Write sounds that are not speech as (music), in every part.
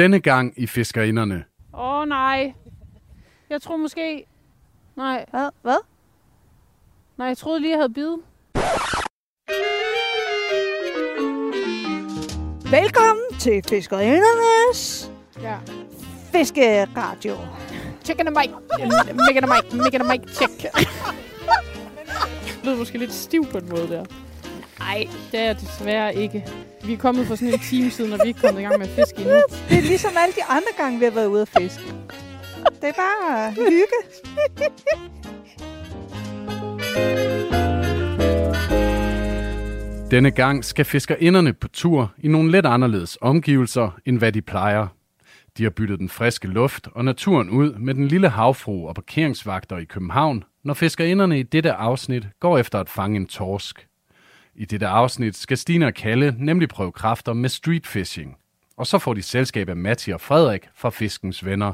Denne gang i Fiskerinderne. Åh, oh, nej. Jeg tror måske... Nej, Hvad? Hvad? nej, jeg troede lige, jeg havde bidet. Velkommen til Fiskerindernes Ja. Fiskeradio. Chicken and Mike. Micken and Mike. Micken and Mike. Check. (laughs) Det lød måske lidt stiv på en måde der. Nej, det er jeg desværre ikke. Vi er kommet for sådan en time siden, og vi er ikke kommet i gang med at fiske endnu. Det er ligesom alle de andre gange, vi har været ude at fiske. Det er bare hygge. Denne gang skal fiskerinderne på tur i nogle lidt anderledes omgivelser, end hvad de plejer. De har byttet den friske luft og naturen ud med den lille havfru og parkeringsvagter i København, når fiskerinderne i dette afsnit går efter at fange en torsk. I dette afsnit skal Stine og Kalle nemlig prøve kræfter med street fishing. Og så får de selskab af Matti og Frederik fra Fiskens Venner.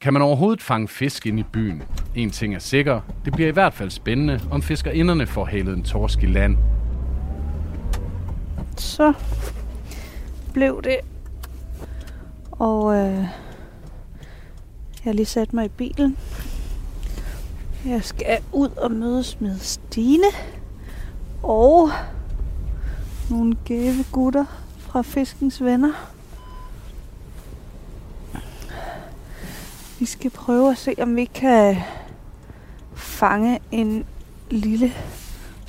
Kan man overhovedet fange fisk ind i byen? En ting er sikker, det bliver i hvert fald spændende, om fiskerinderne får hælet en torsk i land. Så blev det. Og øh, jeg har lige sat mig i bilen. Jeg skal ud og mødes med Stine. Og nogle gave gutter fra Fiskens Venner. Vi skal prøve at se, om vi kan fange en lille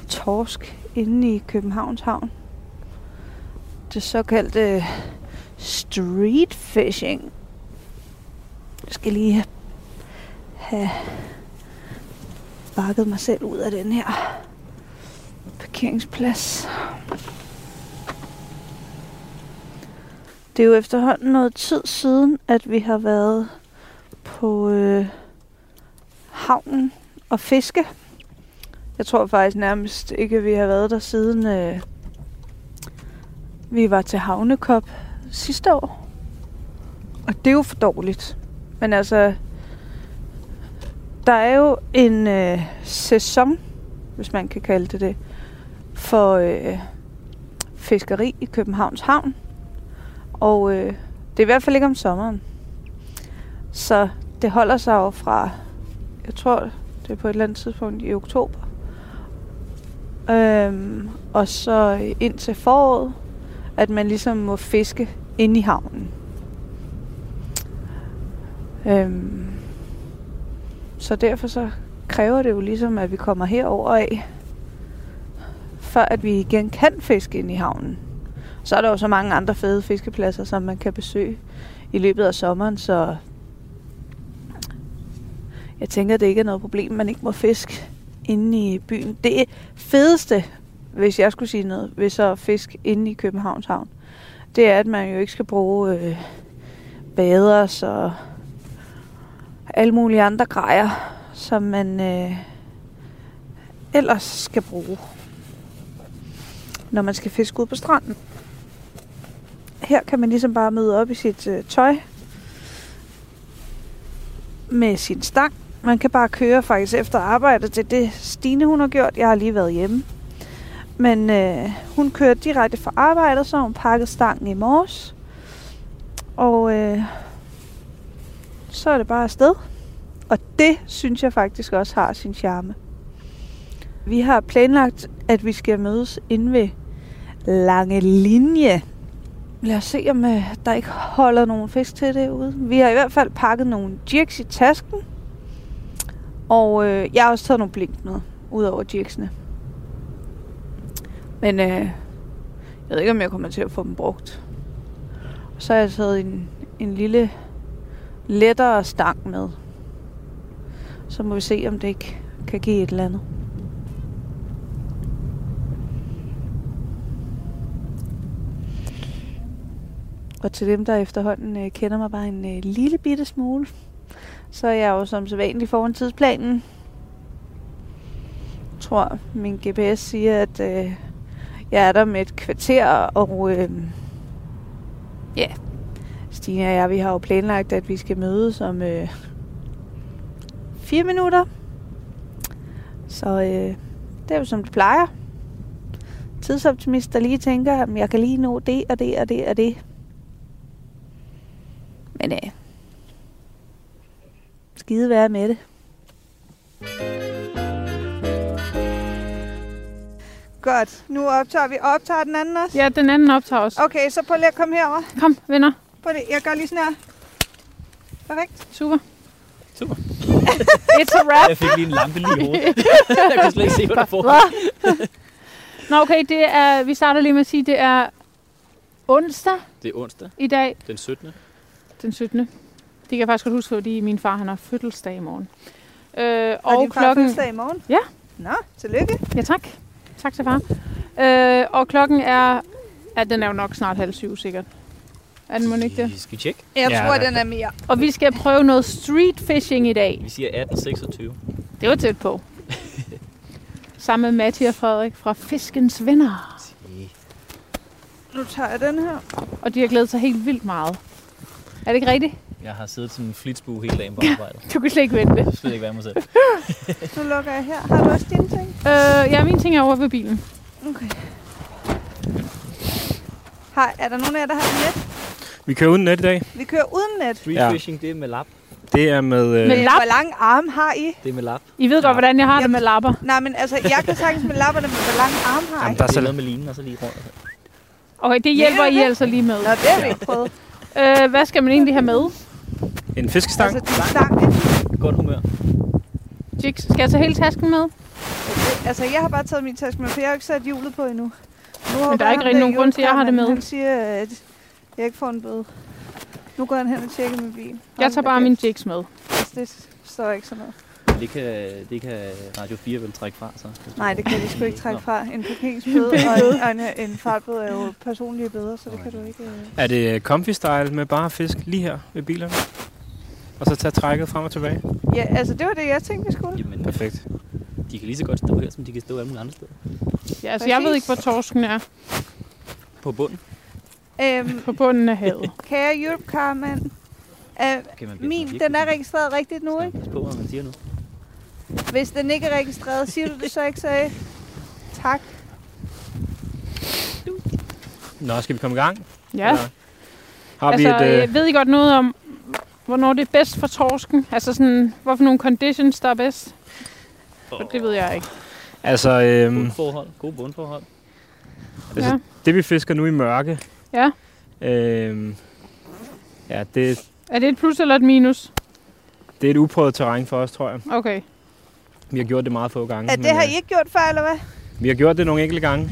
torsk inde i Københavns Havn det såkaldte street fishing. Jeg skal lige have bakket mig selv ud af den her parkeringsplads. Det er jo efterhånden noget tid siden, at vi har været på øh, havnen og fiske. Jeg tror faktisk nærmest ikke, at vi har været der siden øh, vi var til Havnekop sidste år. Og det er jo for dårligt. Men altså, der er jo en øh, sæson, hvis man kan kalde det det, for øh, fiskeri i Københavns Havn. Og øh, det er i hvert fald ikke om sommeren. Så det holder sig jo fra, jeg tror, det er på et eller andet tidspunkt i oktober. Øhm, og så ind til foråret, at man ligesom må fiske inde i havnen. Øhm, så derfor så kræver det jo ligesom, at vi kommer herover af, for at vi igen kan fiske ind i havnen. Så er der jo så mange andre fede fiskepladser, som man kan besøge i løbet af sommeren, så jeg tænker, at det ikke er noget problem, man ikke må fiske inde i byen. Det fedeste hvis jeg skulle sige noget, ved så fisk inde i Københavns Havn, det er, at man jo ikke skal bruge øh, baders og alle mulige andre grejer, som man øh, ellers skal bruge, når man skal fiske ud på stranden. Her kan man ligesom bare møde op i sit øh, tøj med sin stang. Man kan bare køre faktisk efter arbejde til det Stine hun har gjort. Jeg har lige været hjemme. Men øh, hun kørte direkte fra arbejdet, så hun pakket stangen i morges. Og øh, så er det bare afsted. Og det synes jeg faktisk også har sin charme. Vi har planlagt, at vi skal mødes inde ved Lange Linje. Lad os se, om øh, der ikke holder nogen fisk til derude. Vi har i hvert fald pakket nogle jerks i tasken. Og øh, jeg har også taget nogle blink med, ud over jerksene. Men øh, jeg ved ikke, om jeg kommer til at få dem brugt. Og så har jeg taget en, en lille lettere stang med. Så må vi se, om det ikke kan give et eller andet. Og til dem, der efterhånden øh, kender mig bare en øh, lille bitte smule, så er jeg jo som sædvanligt foran tidsplanen. Jeg tror, min GPS siger, at øh, jeg er der med et kvarter, og øh, ja, Stine og jeg, vi har jo planlagt, at vi skal mødes om øh, fire minutter. Så øh, det er jo som det plejer. Tidsoptimist, der lige tænker, at jeg kan lige nå det og det og det og det. Men øh, skide være med det. Godt. Nu optager vi. Optager den anden også? Ja, den anden optager også. Okay, så prøv lige at komme herover. Kom, venner. Prøv lige. Jeg gør lige sådan her. Perfekt. Super. Super. (laughs) It's a wrap. Jeg fik lige en lampe lige i hovedet. (laughs) jeg kunne slet ikke se, hvad der foregik. Nå, okay, det er, vi starter lige med at sige, det er onsdag Det er onsdag, i dag, den 17. den 17. Det kan jeg faktisk godt huske, fordi min far han har fødselsdag i morgen. Øh, Og, og din far klokken... fødselsdag i morgen? Ja. Nå, tillykke. Ja, tak. Tak til far. Øh, og klokken er... Ja, den er jo nok snart halv syv, sikkert. Er den må ikke det? Skal vi tjekke? Jeg Ja, tror, den er mere. Og vi skal prøve noget street fishing i dag. Vi siger 1826. Det var tæt på. (laughs) Sammen med Matti og Frederik fra Fiskens Venner. Nu tager jeg den her. Og de har glædet sig helt vildt meget. Er det ikke rigtigt? Jeg har siddet som en flitsbue hele dagen på arbejde. Du kan slet ikke vente. Jeg kan slet ikke være mig selv. (laughs) Nu lukker jeg her. Har du også dine ting? Øh, ja, min ting er over ved bilen. Okay. Har, er der nogen af jer, der har net? Vi kører uden net i dag. Vi kører uden net. Street Ja. fishing, det er med lap. Det er med... Øh, Men lap? Hvor lang arm har I? Det er med lap. I ved godt, hvordan jeg har det med lapper. Nej, men altså, jeg kan sagtens med lapperne, men hvor lang arm har I? Jamen, der er så noget med linen, og så lige rundt. Okay, det hjælper Ja, I altså lige med. Nå, det har vi ikke prøvet. Øh, hvad skal man egentlig have med? en fiskestang. Altså, din stang. ikke? Godt humør. Jigs, skal jeg tage hele tasken med? Altså, jeg har bare taget min taske med, for jeg har ikke sat hjulet på endnu. Nu der er ikke rigtig nogen grund til, at jeg har det med. Han siger, at jeg ikke får en bøde. Nu går han hen og tjekker min bil. Jeg tager bare min jigs med. Det står ikke sådan noget. Det kan, det kan Radio 4 vel trække fra, så. Nej, det kan de sgu ikke trække fra. En parkeringsbøde og en, og en, en fartbøde er jo personlige bøder, så det kan du ikke... øh. Er det comfy style med bare fisk lige her ved bilerne? Og så tage trækket frem og tilbage? Ja, altså det var det, jeg tænkte, vi skulle. Jamen, Perfekt. de kan lige så godt stå her, som de kan stå alle mulige andre steder. Ja, altså, jeg ved Præcis. ikke, hvor torsken er På bunden Øhm, på bunden af havet. (laughs) kære Europe Carman, øh, blive min, den er registreret rigtigt nu, ikke? passe på, hvad man siger nu. Hvis den ikke er registreret, siger du det så ikke, så øh, tak. Nå, skal vi komme i gang? Ja, Eller Har altså, vi et... Øh, øh, ved I godt noget om, hvornår det er bedst for torsken? Altså sådan, hvorfor nogle conditions, der er bedst? For det ved jeg ikke. altså, øh, Bundforhold. Gode bundforhold. altså Ja. det vi fisker nu i mørke... Ja. Øh, ja, det, Er det et plus eller et minus? det er et uprøvet terræn for os, tror jeg. Okay. Vi har gjort det meget få gange. Er det har øh, I ikke gjort før, eller hvad? Vi har gjort det nogle enkelte gange.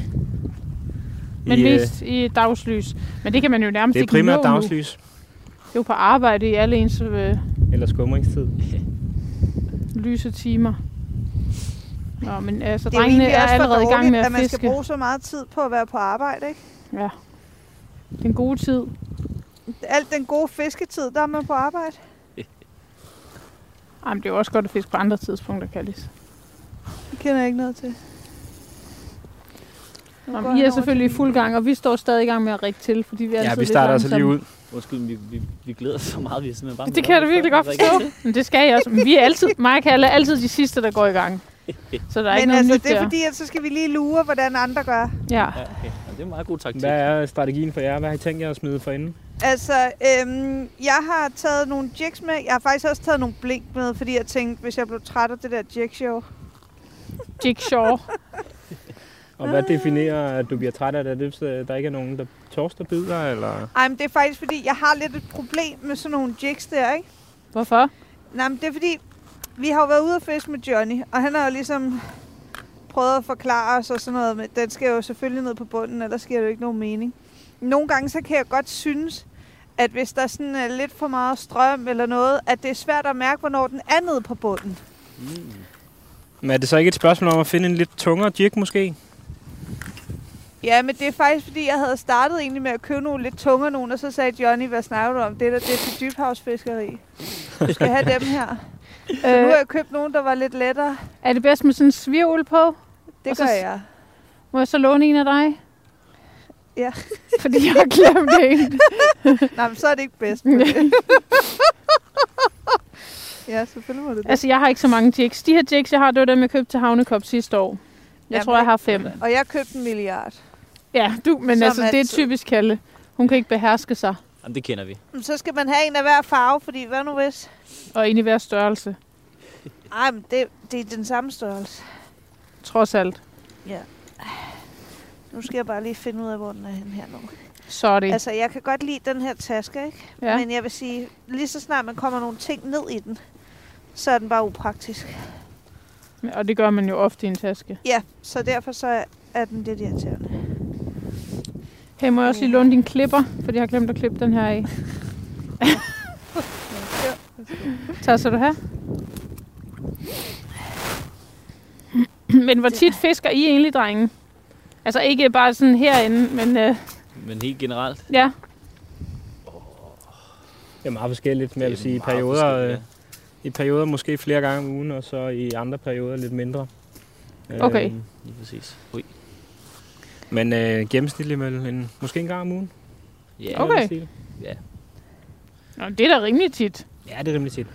Men I, øh, mest i dagslys. Men det kan man jo nærmest det er ikke primært nå nu. dagslys Det er jo på arbejde i alle ens øh, eller skumringstid. lyse timer. Nå, men altså, Det er drengene er også for allerede i gang med at at man skal bruge så meget tid på at være på arbejde, ikke? Ja. Den gode tid. Alt den gode fisketid, der er man på arbejde. Ej, men det er jo også godt at fiske på andre tidspunkter, Kallis. Det kender jeg ikke noget til. Nå, går men I han er selvfølgelig i fuld gang, og vi står stadig i gang med at række til, fordi vi er Ja, altid vi lidt starter altså lige langsomme. ud. Undskyld, vi, vi, vi glæder os så meget, vi er simpelthen bare... Det kan jeg da virkelig godt forstå. Men det skal jeg også. Men vi er altid, mig og Kalle er altid de sidste, der går i gang. (laughs) Så der er ikke Men noget altså, nyt det er der. fordi, at så skal vi lige lure, hvordan andre gør. Ja. Ja, okay. Ja, det er en meget god taktik. Hvad er strategien for jer? Hvad har I tænkt jer at smide for inden? Altså, øhm, jeg har taget nogle jigs med. Jeg har faktisk også taget nogle blink med, fordi jeg tænkte, hvis jeg blev træt af det der jig show. (laughs) Jigsaw. (laughs) Og hvad definerer, at du bliver træt af det? Er det, at der ikke er nogen, der torster bider, eller? Ej, men det er faktisk fordi, jeg har lidt et problem med sådan nogle jigs der, ikke? Hvorfor? Nej, men det er fordi, vi har jo været ude at fiske med Johnny, og han har jo ligesom prøvet at forklare os og sådan noget, men den skal jo selvfølgelig ned på bunden, ellers giver det jo ikke nogen mening. Nogle gange så kan jeg godt synes, at hvis der sådan er lidt for meget strøm eller noget, at det er svært at mærke, hvornår den er nede på bunden. Mm. Men er det så ikke et spørgsmål om at finde en lidt tungere jig måske? Ja, men det er faktisk fordi, jeg havde startet egentlig med at købe nogle lidt tungere nogen, og så sagde Johnny, hvad snakker du om? Det der, det er til dybhavsfiskeri. Du skal have dem her. Så nu har jeg købt nogen, der var lidt lettere. er det bedst med sådan en svirvel på? Det Og så gør jeg. Må jeg så låne en af dig? Ja. (laughs) Fordi jeg har glemt (laughs) en. Nej, men så er det ikke bedst. (laughs) med det. ja, selvfølgelig må det det. Altså, jeg har ikke så mange jigs. De her jigs, jeg har, det var dem, jeg købte til Havnekop sidste år. Jeg Jamen, tror, jeg har fem. Og jeg købte en milliard. Ja, du, men Som altså, det er altid. typisk Kalle. Hun kan ikke beherske sig. Jamen, det kender vi. Men Så skal man have en af hver farve, fordi hvad nu hvis? Og en i hver størrelse. Ej, men det, det er den samme størrelse. Trods alt. Nu skal jeg bare lige finde ud af, hvor den er henne her nu. Sorry. Altså, jeg kan godt lide den her taske, ikke? ja. Men jeg vil sige, lige så snart man kommer nogle ting ned i den, så er den bare upraktisk. Og det gør man jo ofte i en taske. Ja, så derfor så er den lidt irriterende. Hey, må jeg også lige låne din klipper? Fordi jeg har glemt at klippe den her af. Tak skal du have. Men hvor tit fisker I egentlig, drenge? Altså ikke bare sådan herinde, men øh, Men helt generelt. ja. Det er meget forskelligt, men jeg vil sige, i perioder, øh, i perioder måske flere gange om ugen, og så i andre perioder lidt mindre. Okay. Øhm, ja. Lige præcis. Ui. men øh, gennemsnitligt vel en, måske en gang om ugen. Ja, Okay. noget i den stil. Nå, det er da rimelig tit. Ja, det er rimelig tit.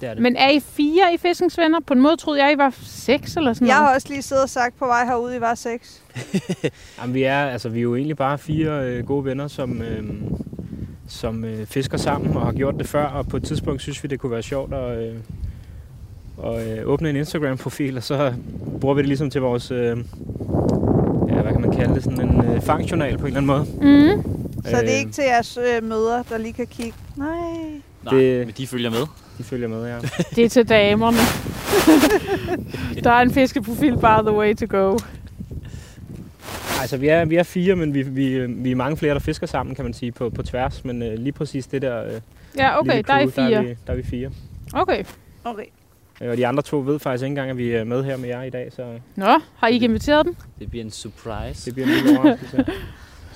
Det er det. Men er I fire i Fiskensvenner? På en måde troede jeg, I var seks eller sådan Jeg noget. har også lige siddet og sagt på vej herude, I var seks. (laughs) Jamen, vi, er, altså, vi er jo egentlig bare fire øh, gode venner, som, øh, som øh, fisker sammen og har gjort det før. Og på et tidspunkt synes vi, det kunne være sjovt at, øh, at øh, åbne en Instagram-profil, og så bruger vi det ligesom til vores, øh, ja, hvad kan man kalde det, sådan en øh, fangjournal på en eller anden måde. Mm. Så det er Øh, ikke til jeres øh, møder, der lige kan kigge. Nej. Nej, Det- men de følger med. De følger med, ja. (laughs) Det er til damerne. Der er en fiskeprofil, by the way to go. Altså, vi er, vi er fire, men vi, vi, vi er mange flere, der fisker sammen, kan man sige, på, på tværs. Men øh, lige præcis det der øh, Ja, okay, lille der er I crew, Der fire. er, vi, der er vi fire. Okay. Okay. Øh, Og de andre to ved faktisk ikke engang, at vi er med her med jer i dag, så Nå, har I ikke inviteret dem? Det bliver en surprise. det bliver en lille overraskelse. (laughs)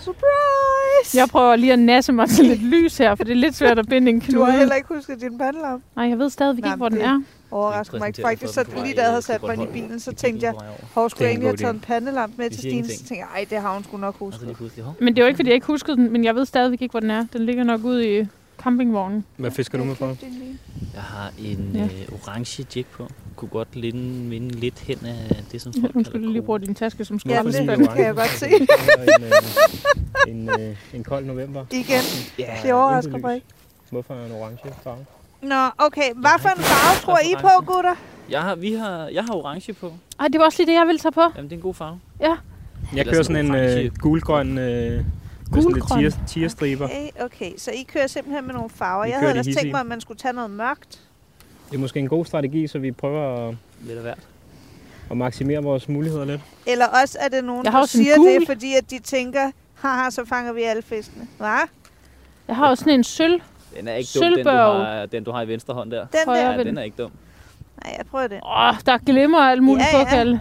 Surprise! Jeg prøver lige at nasse mig til lidt lys her, for det er lidt svært at binde en Du knude. har heller ikke husket din pandelamp. Nej, jeg ved stadigvæk Nej, ikke, hvor den er. Overrasker mig ikke. Faktisk, så lige da jeg havde sat mig ind i bilen, så tænkte jeg, hvor skulle jeg en egentlig have taget en pandelamp med til Stine? Så tænkte jeg, ej, det har hun sgu nok husket. hov, Men det er jo ikke, fordi jeg ikke huskede den, men jeg ved stadigvæk ikke, hvor den er. Den ligger nok ude i campingvognen. Hvad fisker du med på? jeg har en Ja. øh, orange jig på. Kunne godt linde, minde lidt hen af det, som folk Hun kalder skulle lige kro. bruge din taske som Ja, skraldespand. det kan jeg godt (laughs) se. en, øh, en, øh, en kold november. Igen. Ja, Det overrasker mig ikke. Hvorfor en orange farve? Nå, okay. Hvad for en farve tror I på, gutter? Jeg har, vi har, jeg har orange på. Ej, det var også lige det, jeg ville tage på. Jamen, det er en god farve. Jeg Eller kører sådan en øh, gulgrøn, øh, med sådan Gulgrøn? lidt tier, tierstriber. Okay, okay. Så I kører simpelthen med nogle farver. Vi Jeg havde de ellers tænkt mig, at man skulle tage noget mørkt. Det er måske en god strategi, så vi prøver at, Lidt af hvert. at maksimere vores muligheder lidt. Eller også er det nogen, der siger gul. det, fordi at de tænker, haha, så fanger vi alle fiskene. Hvad? Jeg har også sådan en sølv. Den er ikke dum, den du, har, den du har i venstre hånd der. Den der? Ja, den er ikke dum. Nej, jeg prøver det. Åh, der glimmer alt muligt Ja, ja.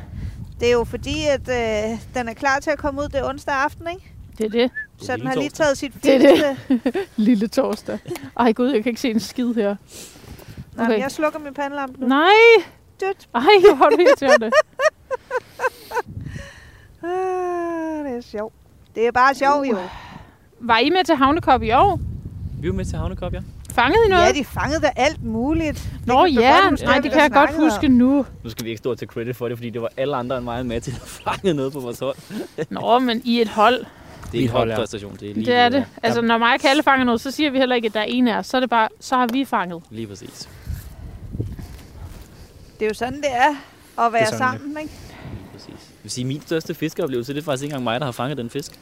Det er jo fordi, at øh, den er klar til at komme ud det onsdag aften, ikke? Det er det. Så den har lige taget sit Det er det. fineste. (laughs) Lille torsdag. Ej gud, jeg kan ikke se en skid her. Okay. men jeg slukker min pandelampe nu. Nej! Dødt. Ej, hvor er du irriterende. (laughs) Ah, det er sjovt. Det er bare sjovt, jo. Var I med til Havnekop i år? Vi er jo med til Havnekop, ja. Fangede I noget? Ja, de fangede da alt muligt. Det Nå du ja, godt huske, nej, det kan jeg godt snakkede om. huske nu. Nu skal vi ikke stå til credit for det, fordi det var alle andre end mig med til at fange noget på vores hold. Nå, men i et hold. Det er Vi en holder. holdpræstation. Det er lige, Det er det. Altså, når mig og Kalle fanger noget, så siger vi heller ikke, at der er en af os. Så er det bare, så har vi fanget. Lige præcis. Det er jo sådan, det er at være sådan, sammen, ikke? Lige præcis. Jeg vil sige, min største fiskeoplevelse, det er faktisk ikke engang mig, der har fanget den fisk.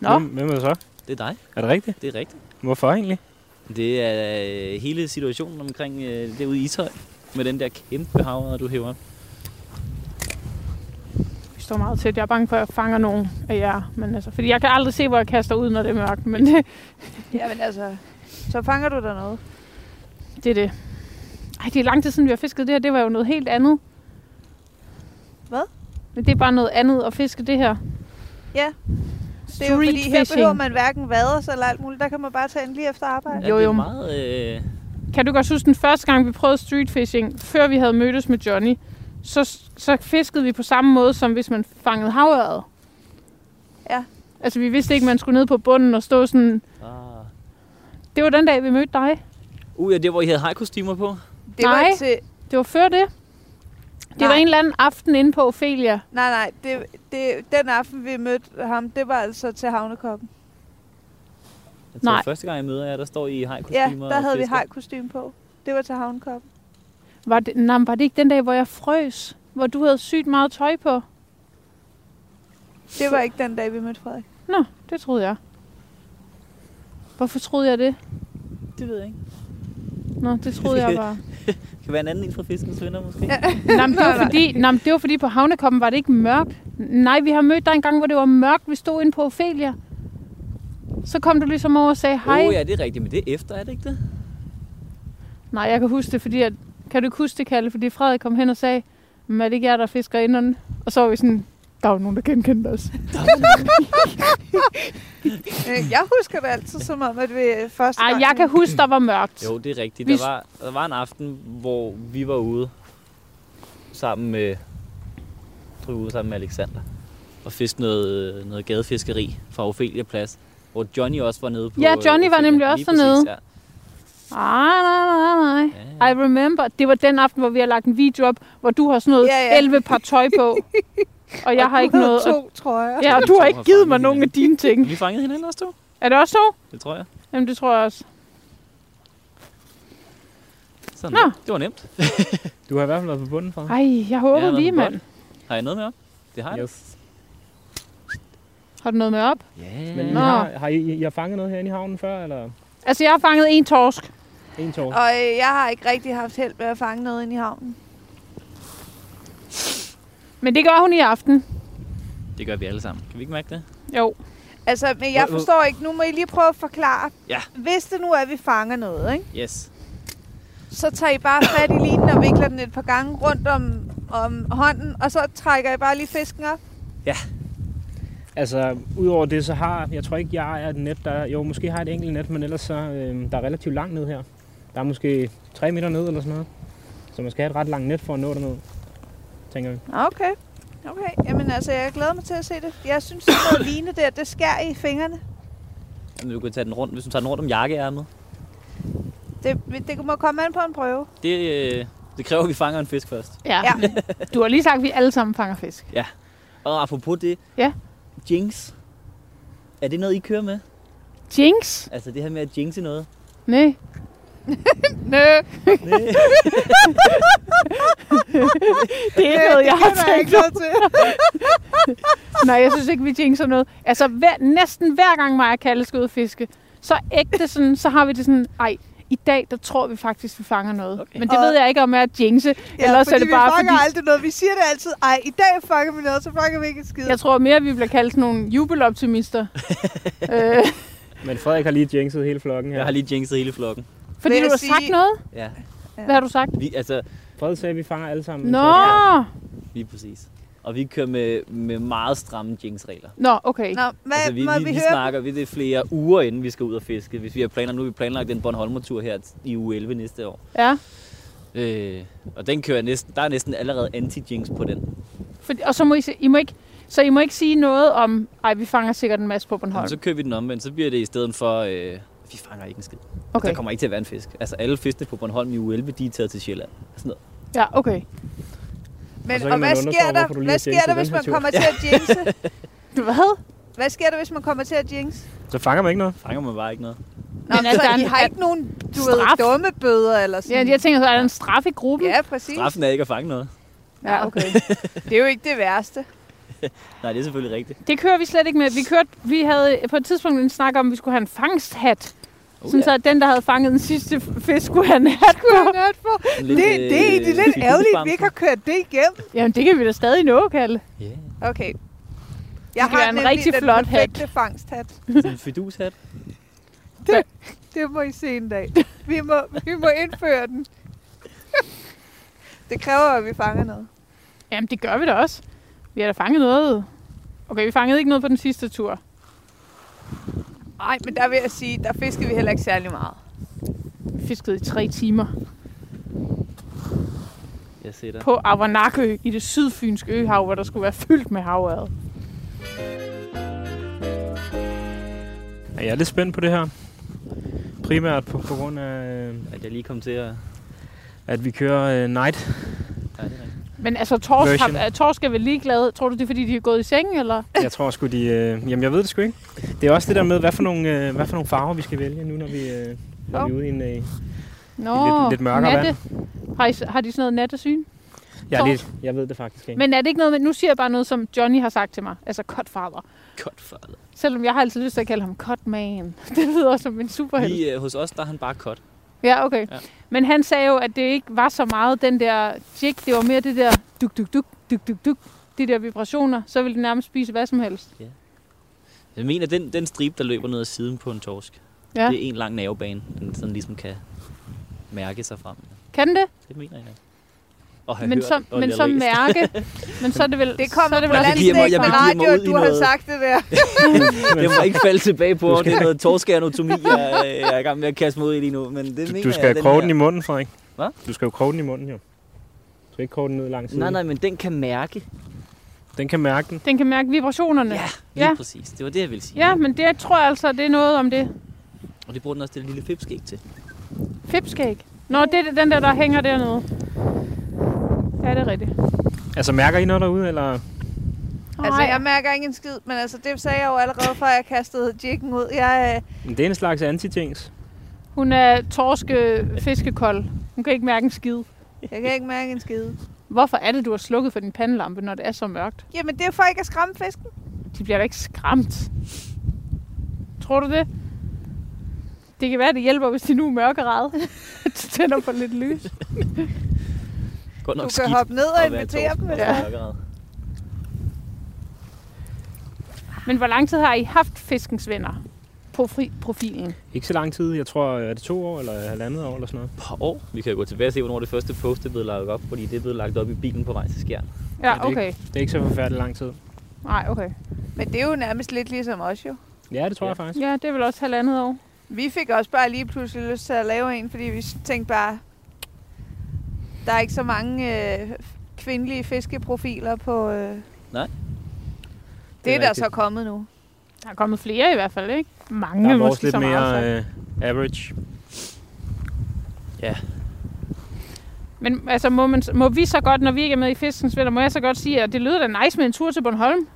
Nå, Hvem, hvem er det så? Det er dig. Er det rigtigt? Det er rigtigt. Hvorfor egentlig? Det er øh, hele situationen omkring øh, derude i Ishøj. Med den der kæmpe havre, du hæver. vi står meget tæt. Jeg er bange for, at jeg fanger nogen af jer. Men altså, fordi jeg kan aldrig se, hvor jeg kaster ud, når det er mørkt. Men det, (laughs) Ja, men altså, så fanger du der noget. det er det. Ej, det er lang tid siden, vi har fisket det her. Det var jo noget helt andet. Hvad? Men det er bare noget andet at fiske det her. Ja. Det er jo Street fordi, her fishing. behøver man hverken vaders eller alt muligt. Der kan man bare tage en lige efter arbejde. Ja, Jo, det er jo. meget... Øh, Kan du godt huske den første gang, vi prøvede street fishing, før vi havde mødtes med Johnny, så, så fiskede vi på samme måde, som hvis man fangede havøret. Ja. Altså, vi vidste ikke, man skulle ned på bunden og stå sådan... ah. Det var den dag, vi mødte dig. Uh, ja, det var, I havde hajkostymer på. Det Nej. var til... Det var før det. Det Nej. var en eller anden aften inde på Ophelia. Nej, nej. Det, det, den aften, vi mødte ham, det var altså til havnekoppen. Jeg tror, Nej. første gang jeg møder jer, der står I i Ja, hajkostymer der og havde vi hajkostyme på. Det var til havnkoppen. Var det, nej, var det ikke den dag, hvor jeg frøs? Hvor du havde sygt meget tøj på? Det var ikke den dag, vi mødte Frederik. Nå, det troede jeg. Hvorfor troede jeg det? Det ved jeg ikke. Nå, det troede jeg bare. Det (laughs) kan være en anden en fra Fiskens Venner, måske. Ja. Nej, men det var (laughs) fordi, nej, det var fordi på havnekoppen var det ikke mørkt. Nej, vi har mødt dig en gang, hvor det var mørkt. Vi stod inde på Ophelia. Så kom du ligesom over og sagde hej. Åh oh, ja, det er rigtigt, men det er efter, er det ikke det? Nej, jeg kan huske det, fordi at, kan du ikke huske det, Kalle? Fordi Frederik kom hen og sagde, men er det ikke jer, der fisker inderne? Og så var vi sådan, der var nogen, der genkendte os. (laughs) Jeg husker det altid som om, at vi første Ej, gang... jeg kan huske, der var mørkt. Jo, det er rigtigt. Vi- Der var, der var en aften, hvor vi var ude sammen med, tror, var ude sammen med Alexander og fiske noget, noget gadefiskeri fra Ophelia Plads, hvor Johnny også var nede på Ja, Johnny var Ophelia. nemlig også dernede. Ja. Ah, nej, nej, nej. Ja, I remember. Det var den aften, hvor vi har lagt en video op, hvor du har sådan noget Ja, ja. 11 par tøj på. Og jeg Og har du ikke noget... to, tror jeg. Ja, og du har ikke givet mig nogen af dine ting. Vi fangede hinanden også to. Er det også så? Det tror jeg. Jamen, det tror jeg også. Sådan Nå. Det var nemt. Du har i hvert fald været på bunden fra. Ej, jeg håber lige, noget mand. Har jeg noget med op? Det har jeg. Yes. Har du noget med op? Ja. Men I har, har I, I har fanget noget herinde i havnen før, eller Altså, jeg har fanget en torsk. En tår? Og øh, jeg har ikke rigtig haft held med at fange noget ind i havnen. Men det gør hun i aften. Det gør vi alle sammen. Kan vi ikke mærke det? Jo. Altså, men jeg forstår ikke. Nu må I lige prøve at forklare. Ja. Hvis det nu er, at vi fanger noget, ikke? Yes. så tager I bare fat i linen og vikler den et par gange rundt om, om hånden, og så trækker I bare lige fisken op. Altså, udover det, så har, jeg tror ikke, jeg er et net, der, jo, måske har jeg et enkelt net, men ellers så, øh, der er relativt langt ned her. Der er måske 3 meter ned eller sådan noget. Så man skal have et ret langt net for at nå derned, tænker vi. Okay. Okay, jamen altså, jeg glæder mig til at se det. Jeg synes, sådan noget (coughs) line der, det skærer i fingrene. Jamen, du kan tage den rundt, hvis du tager den rundt om jakkeærmet. Det, det må komme an på en prøve. Det, øh, det kræver, at vi fanger en fisk først. Ja. Ja. (laughs) Du har lige sagt, at vi alle sammen fanger fisk. Og apropos det. Ja. Jinx. Er det noget, I kører med? Jinx? Altså det her med at jinxe noget? Nej. (laughs) Nø, Nej. Det er noget, jeg har tænkt. ikke noget til. (laughs) Nej, jeg synes ikke, vi jinxer noget. Altså, hver, næsten hver gang mig og Kalle skal ud og fiske, så ægte sådan, så har vi det sådan, ej, i dag, der tror vi faktisk, vi fanger noget. Okay. Men det Og- ved jeg ikke, om jeg er at jinxe. Ja, Ellers er fordi det bare vi fanger fordi- aldrig noget. Vi siger det altid, ej, i dag fanger vi noget, så fanger vi ikke en skid. Jeg tror mere, vi bliver kaldt sådan nogle jubeloptimister. (laughs) øh, Men Frederik har lige jinxet hele flokken her. Jeg har lige jinxet hele flokken. Fordi du har sige- sagt noget? Ja. Hvad har du sagt? Vi, altså, Frederik sagde, at vi fanger alle sammen. Nå! lige præcis. Og vi kører med, med meget stramme jinx-regler. Nå, okay. Nå, hvad altså, vi, må vi, vi, vi høre? snakker vi det er flere uger, inden vi skal ud og fiske. Hvis vi har planlagt, nu har vi planlagt en Bornholmer-tur her i uge 11 næste år. Ja. Øh, og den kører næsten, der er næsten allerede anti-jinx på den. For, og så må I, se- I må ikke, så I må ikke sige noget om, ej, vi fanger sikkert en masse på Bornholm. Jamen, så kører vi den omvendt, så bliver det i stedet for, øh, vi fanger ikke en skid. Okay. Der kommer ikke til at være en fisk. Altså alle fiskene på Bornholm i uge 11, de er taget til Sjælland. Sådan noget. Ja, okay. Men, Og og, hvad sker der, hvad sker der, hvis man tur. kommer til at jinxe? (laughs) Hvad? Hvad sker der, hvis man kommer til at jinxe? Så fanger man ikke noget. Fanger man bare ikke noget. Nå, Men altså, er I har ikke nogen du ved, dumme bøder eller Ja, sådan? jeg tænker, så er der en straf i gruppen? ja, præcis. Straffen er ikke at fange noget. Ja, okay. (laughs) Det er jo ikke det værste. (laughs) Nej, det er selvfølgelig rigtigt. Det kører vi slet ikke med. Vi, kørte, vi havde på et tidspunkt en snak om, at vi skulle have en fangsthat. Oh, Sådan så, at den, der havde fanget den sidste fisk, skulle have en hat på. Sådan Det, lidt, det, det er egentlig øh, lidt ærgerligt, at vi ikke har kørt det igennem. Jamen, det kan vi da stadig nå, Kalle. Ja, Okay. Det Jeg har en rigtig den flot hat. fangsthat. sådan en fidushat. Det må I se en dag. Vi må, vi må indføre den. Det kræver, at vi fanger noget. Jamen, det gør vi da også. Vi har da fanget noget. Okay, vi fangede ikke noget på den sidste tur. Nej, men der vil jeg sige, der fisker vi heller ikke særlig meget. Vi fiskede i tre timer Jeg ser dig. på Avanakø i det sydfynske øhav, hvor der skulle være fyldt med havørred. Ja, jeg er lidt spændt på det her. Primært på, på grund af, At jeg lige kom til at... at vi kører øh, night. Ja, det er rigtigt. Men altså, torsk, Version. har, er torsk er vel ligeglade? Tror du, det er, fordi de er gået i seng, eller? Jeg tror sgu, de... Øh, jamen, jeg ved det sgu ikke. Det er også det der med, hvad for nogle, øh, hvad for nogle farver vi skal vælge nu, når vi, øh, når vi er ude i en... Øh, Nå, lidt- lidt mørkere natte. Har, I, har de sådan noget nattesyn? jeg, Torsk. lidt, jeg ved det faktisk ikke. Men er det ikke noget med, nu siger jeg bare noget, som Johnny har sagt til mig. Altså, Cutfather. Godt for det. Selvom jeg har altid lyst til at kalde ham Cutman. (laughs) Det lyder som en superhelt. Lige øh, hos os, der er han bare cut. Ja, okay. Ja. Men han sagde jo, at det ikke var så meget den der jig. Det var mere det der duk, duk, duk, duk, duk, duk. De der vibrationer. Så ville de nærmest spise hvad som helst. Jeg mener, den, den stribe, der løber ned ad siden på en torsk, Ja. ja. det er en lang nervebane, den sådan ligesom kan mærke sig frem. Kan det? Det mener jeg. Have Men hørt men så mærke. (laughs) men så er det vel... Det så er kommer det på vel også, land- giver mig- jeg begiver mig radio, ud du har noget- sagt det der. (laughs) Det må ikke falde tilbage på, det er noget torskeanatomi, jeg, jeg er i gang med at kaste ud i lige nu. Men det Du, mener du jeg, skal den kroge her- den i munden, Frederik. Hvad? Du skal jo kroge den i munden, jo. Du skal ikke kroge den ned langs siden. Nej, nej, men den kan mærke. Den kan mærke den. den kan mærke vibrationerne. Ja, lige Ja. ja. præcis. Det var det, jeg ville sige. Ja, men det tror jeg altså, det er noget om det. Og det bruger den også det lille fipskæg til. Fipskæg. Nå, det er den der, der hænger dernede. Ja, det er rigtigt. Altså, mærker I noget derude, eller? Altså, jeg mærker ikke en skid, men altså, det sagde jeg jo allerede, før jeg kastede jiggen ud. Jeg, øh, Men Det er en slags antitings. Hun er torske fiskekold. Hun kan ikke mærke en skid. jeg kan ikke mærke en skid. Hvorfor er det, du har slukket for din pandelampe, når det er så mørkt? Jamen, det er for ikke at skræmme fisken. De bliver da ikke skræmt. Tror du det? Det kan være, det hjælper, hvis de nu er mørkeret. (laughs) tænder på lidt lys. Godt nok Du kan hoppe ned og invitere dem, mørkerad. Men hvor lang tid har I haft fiskens venner på fri profilen? Ikke så lang tid. Jeg tror, er det to år eller halvandet år eller sådan noget. par år. Vi kan jo gå tilbage og se, hvornår det første post er blevet lagt op, fordi det er blevet lagt op i bilen på vej til Skjern. Ja, det er okay. Det er ikke så forfærdeligt lang tid. Nej, okay. Men det er jo nærmest lidt ligesom os jo. Ja, det tror Ja. jeg faktisk. Ja, det er vel også halvandet år. Vi fik også bare lige pludselig lyst til at lave en, fordi vi tænkte bare, der er ikke så mange øh, kvindelige fiskeprofiler på... Øh, Nej. det er, er der rigtigt. så kommet nu. Der er kommet flere i hvert fald, ikke? Mange Der er måske lidt så mere øh, average. Men altså, må, man, må vi så godt, når vi ikke er med i Fiskens Venner, må jeg så godt sige, at det lyder da nice med en tur til Bornholm?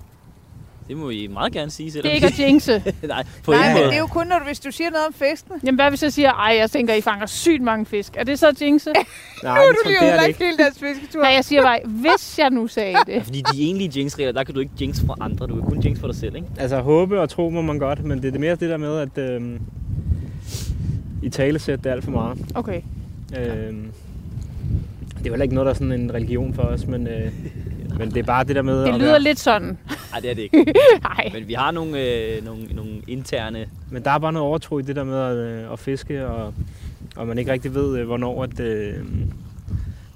Det må I meget gerne sige, Det selvom er ikke at jinxe. (laughs) Nej, på Nej, ingen men måde. det er jo kun, når du, hvis du siger noget om fiskene. Jamen, hvad hvis jeg siger, ej, jeg tænker, I fanger sygt mange fisk. Er det så at jinxe? (laughs) Nej, Nu er det, du lige det er det ødelagt ikke. hele deres fisketur. Nej, jeg siger bare, hvis jeg nu sagde (laughs) det. Fordi de egentlige jinx-regler, der kan du ikke jinx fra andre. Du kan kun jinx for dig selv, ikke? Altså, håbe og tro må man godt, men det er det mere det der med, at øh, i talesæt det er alt for meget. Okay. Øh, det er jo heller ikke noget, der er sådan en religion for os, men, øh, men det er bare det der med Det lyder være, lidt sådan. Nej, det er det ikke. (laughs) Nej. Men vi har nogle, øh, nogle, nogle interne... Men der er bare noget overtro i det der med at, øh, at fiske, og, og man ikke rigtig ved, øh, hvornår, at, øh,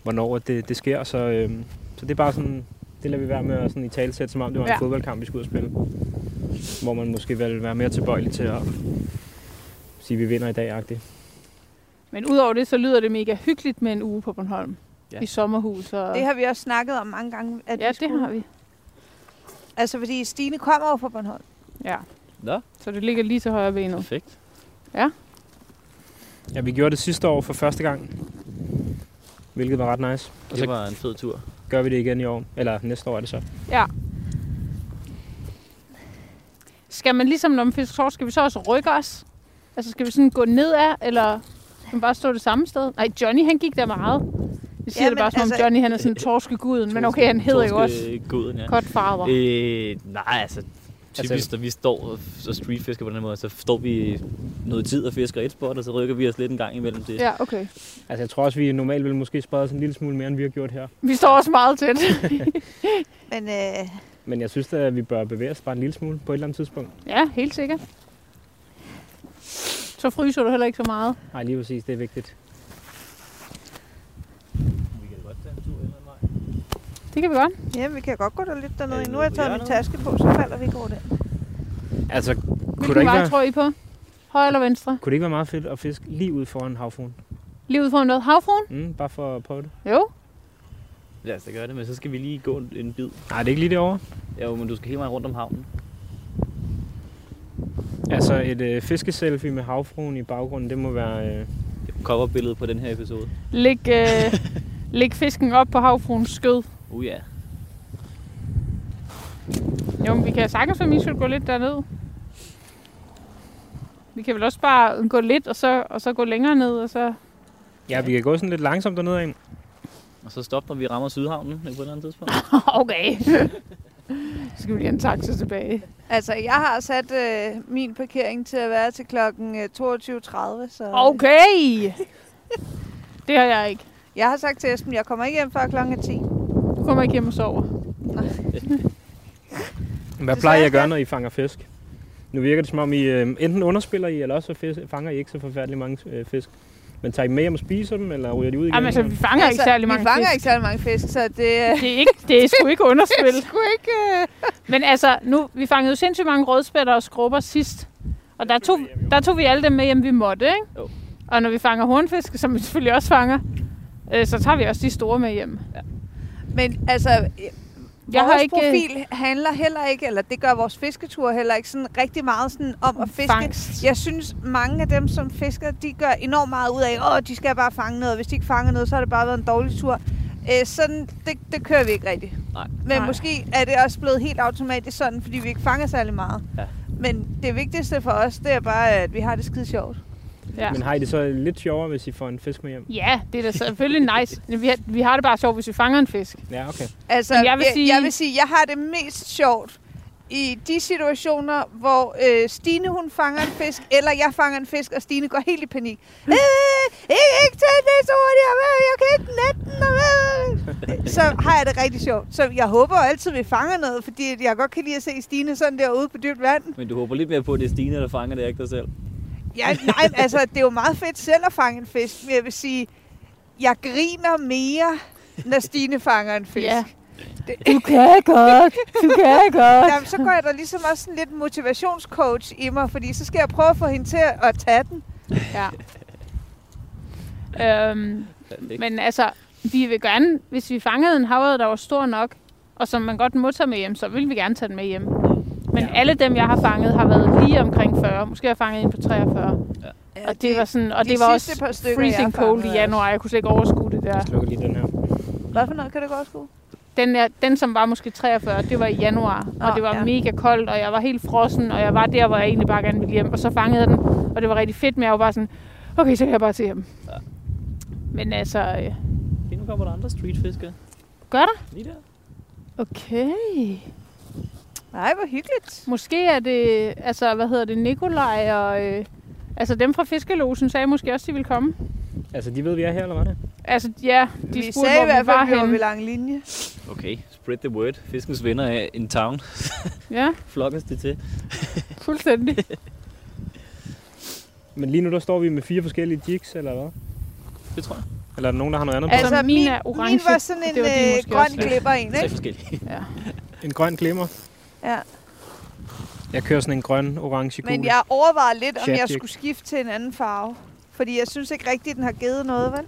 hvornår at det, det sker. Så, øh, så det er bare sådan, det lader vi være med at sådan i talsæt, som om det var en Ja. fodboldkamp, vi skulle ud og spille. Hvor man måske vil være mere tilbøjelig til at sige, at vi vinder i dag -agtigt. Men udover det, så lyder det mega hyggeligt med en uge på Bornholm. Ja. Ja. I sommerhus. Og... Det har vi også snakket om mange gange. At ja, vi det skulle. har vi. Altså, fordi Stine kommer jo fra Bornholm. Ja. Nå, Så det ligger lige til højre benet. perfekt. Ja, vi gjorde det sidste år for første gang, hvilket var ret nice. Og Det så var en fed tur. gør vi det igen i år, eller næste år er det så. Ja. Skal man ligesom når man fisker torsk, skal vi så også rykke os? Altså skal vi sådan gå nedad, eller skal man bare stå det samme sted? Nej, Johnny han gik der meget. Vi siger Ja, det bare som altså- altså, Johnny han er sådan torskeguden, men okay, han hedder jo også Guden, ja. Cutfather. Øh, nej, altså... Typisk, Altså- når vi står og- streetfisker på den her måde, så står vi noget tid og fisker et spot, og så rykker vi os lidt en gang imellem det. Ja, okay. Altså, jeg tror også, vi normalt vil måske sprede os en lille smule mere, end vi har gjort her. Vi står også meget tæt. (laughs) Men øh, Men jeg synes at vi bør bevæge os bare en lille smule på et eller andet tidspunkt. ja, helt sikkert. Så fryser du heller ikke så meget. Nej, lige præcis, det er vigtigt. Vi kan da godt tage en tur en eller anden vej. Det kan vi godt. ja, vi kan godt gå der lidt dernede. Er Nu der har jeg taget min taske på, så falder vi ikke over den. Altså, kunne det, Hvilken ikke vej være, tror I på? Højre eller venstre? kunne det ikke være meget fedt at fiske lige ud foran havfruen? Lige ud foran noget. Havfruen? Mm, bare for at prøve det. Jo. Lad os da gøre det, men så skal vi lige gå en, en bid. Nej, det er ikke lige derovre. Jo, men du skal hele vejen rundt om havnen. Altså, et øh, fiskeselfie med havfruen i baggrunden, det må være... Øh, Coverbilledet på den her episode. Læg, øh, (laughs) læg fisken op på havfruens skød. Uh ja. Jo, men vi kan sagtens for min skyld gå lidt derned. Vi kan vel også bare gå lidt, og så, og så gå længere ned, og så... Ja, vi kan gå sådan lidt langsomt dernede ind. Og så stop, når vi rammer Sydhavnen på et eller andet tidspunkt. (laughs) okay. så skal vi lige have en taxa tilbage. Altså, jeg har sat øh, min parkering til at være til klokken øh, 22.30, så... Okay! det har jeg ikke. Jeg har sagt til Esben, jeg kommer ikke hjem før klokken 10. Du kommer ikke hjem og sover. (laughs) Hvad plejer I at gøre, når I fanger fisk? Nu virker det som om, I øh, enten underspiller I, eller også fisk, fanger I ikke så forfærdeligt mange øh, fisk. Men tager I med hjem og spiser dem, eller ryger de ud igen? Jamen, altså, vi fanger ikke særlig mange Vi fanger fisk. ikke særlig mange fisk, så det, øh, Det er, ikke, det er sgu ikke underspil. (laughs) det er sgu ikke... Øh... (laughs) Men altså, nu, vi fangede jo sindssygt mange rødspætter og skrubber sidst. Og der tog, der tog vi alle dem med hjem, vi måtte, ikke? Jo. Og når vi fanger hornfisk, som vi selvfølgelig også fanger, øh, så tager vi også de store med hjem. Men altså, Jeg vores har ikke... profil handler heller ikke, eller det gør vores fisketur heller ikke, sådan rigtig meget sådan om at fiske. Fangst. Jeg synes, mange af dem, som fisker, de gør enormt meget ud af, at de skal bare fange noget, og hvis de ikke fanger noget, så har det bare været en dårlig tur. Øh, sådan, det, det kører vi ikke rigtigt. Nej. Men Nej. måske er det også blevet helt automatisk sådan, fordi vi ikke fanger særlig meget. Ja. Men det vigtigste for os, det er bare, at vi har det skide sjovt. Ja. Men har I det så lidt sjovere, hvis I får en fisk med hjem? ja, det er da selvfølgelig (laughs) nice. Vi har, vi har det bare sjovt, hvis vi fanger en fisk. Ja, okay. Altså, Men jeg vil sige- jeg, jeg vil sige, jeg har det mest sjovt i de situationer, hvor øh, Stine hun fanger en fisk, eller jeg fanger en fisk, og Stine går helt i panik. Øh, ikke, ikke tag det så hurtigt, jeg kan ikke nette den. øh. Så har jeg det rigtig sjovt. Så jeg håber altid, at vi fanger noget, fordi jeg godt kan lide at se Stine sådan derude på dybt vand. Men du håber lidt mere på, at det er Stine, der fanger det, ikke dig selv. Ja, nej, altså, det er jo meget fedt selv at fange en fisk, men jeg vil sige, jeg griner mere, når Stine fanger en fisk. Ja. Det, Du kan godt. Du kan (laughs) godt. Jamen, så går jeg der ligesom også sådan lidt motivationscoach i mig, fordi så skal jeg prøve at få hende til at tage den. Ja. øhm, men altså, vi vil gerne, hvis vi fangede en havred, der var stor nok, og som man godt må tage med hjem, så vil vi gerne tage den med hjem. Men ja. alle dem, jeg har fanget, har været lige omkring 40. Måske har jeg fanget en på 43. Ja, Og det var sådan, og de det var også par stykker, jeg freezing cold i januar. Jeg kunne slet ikke overskue det der. Jeg slukker lige den her. Hvad for noget kan det godt skue? Den, der, den, som var måske 43, det var i januar, Nå, og det var ja. mega koldt, og jeg var helt frossen, og jeg var der, hvor jeg egentlig bare gerne ville hjem. Og så fangede jeg den, og det var rigtig fedt, men jeg var bare sådan, okay, så kan jeg bare til hjem. Ja. Men altså, øh, Lige nu kommer der andre streetfiskere. gør der? Lige der. Okay. Nej, hvor hyggeligt. Måske er det, altså, hvad hedder det, Nikolaj og... Øh, altså, dem fra Fiskelosen sagde måske også, de ville komme. Altså, de ved, vi er her, eller hvad er det? Altså, ja, de vi spurgte, sagde i hvor hvert vi var fald, vi var ved lang linje. Okay, spread the word. Fiskens venner er in town. Ja, (laughs) Flokkes det til. fuldstændig. (laughs) Men lige nu, der står vi med fire forskellige jigs, eller hvad? Det tror jeg. Eller er der nogen, der har noget andet på? Altså, min er Min orange, var sådan en det var øh, grøn også. glipper en, Tre ikke? forskellige. Ja. En grøn glimmer. Ja. Jeg kører sådan en grøn, orange kugle. Men jeg overvejede lidt, om jeg skulle skifte til en anden farve. Fordi jeg synes ikke rigtigt, den har givet noget, vel?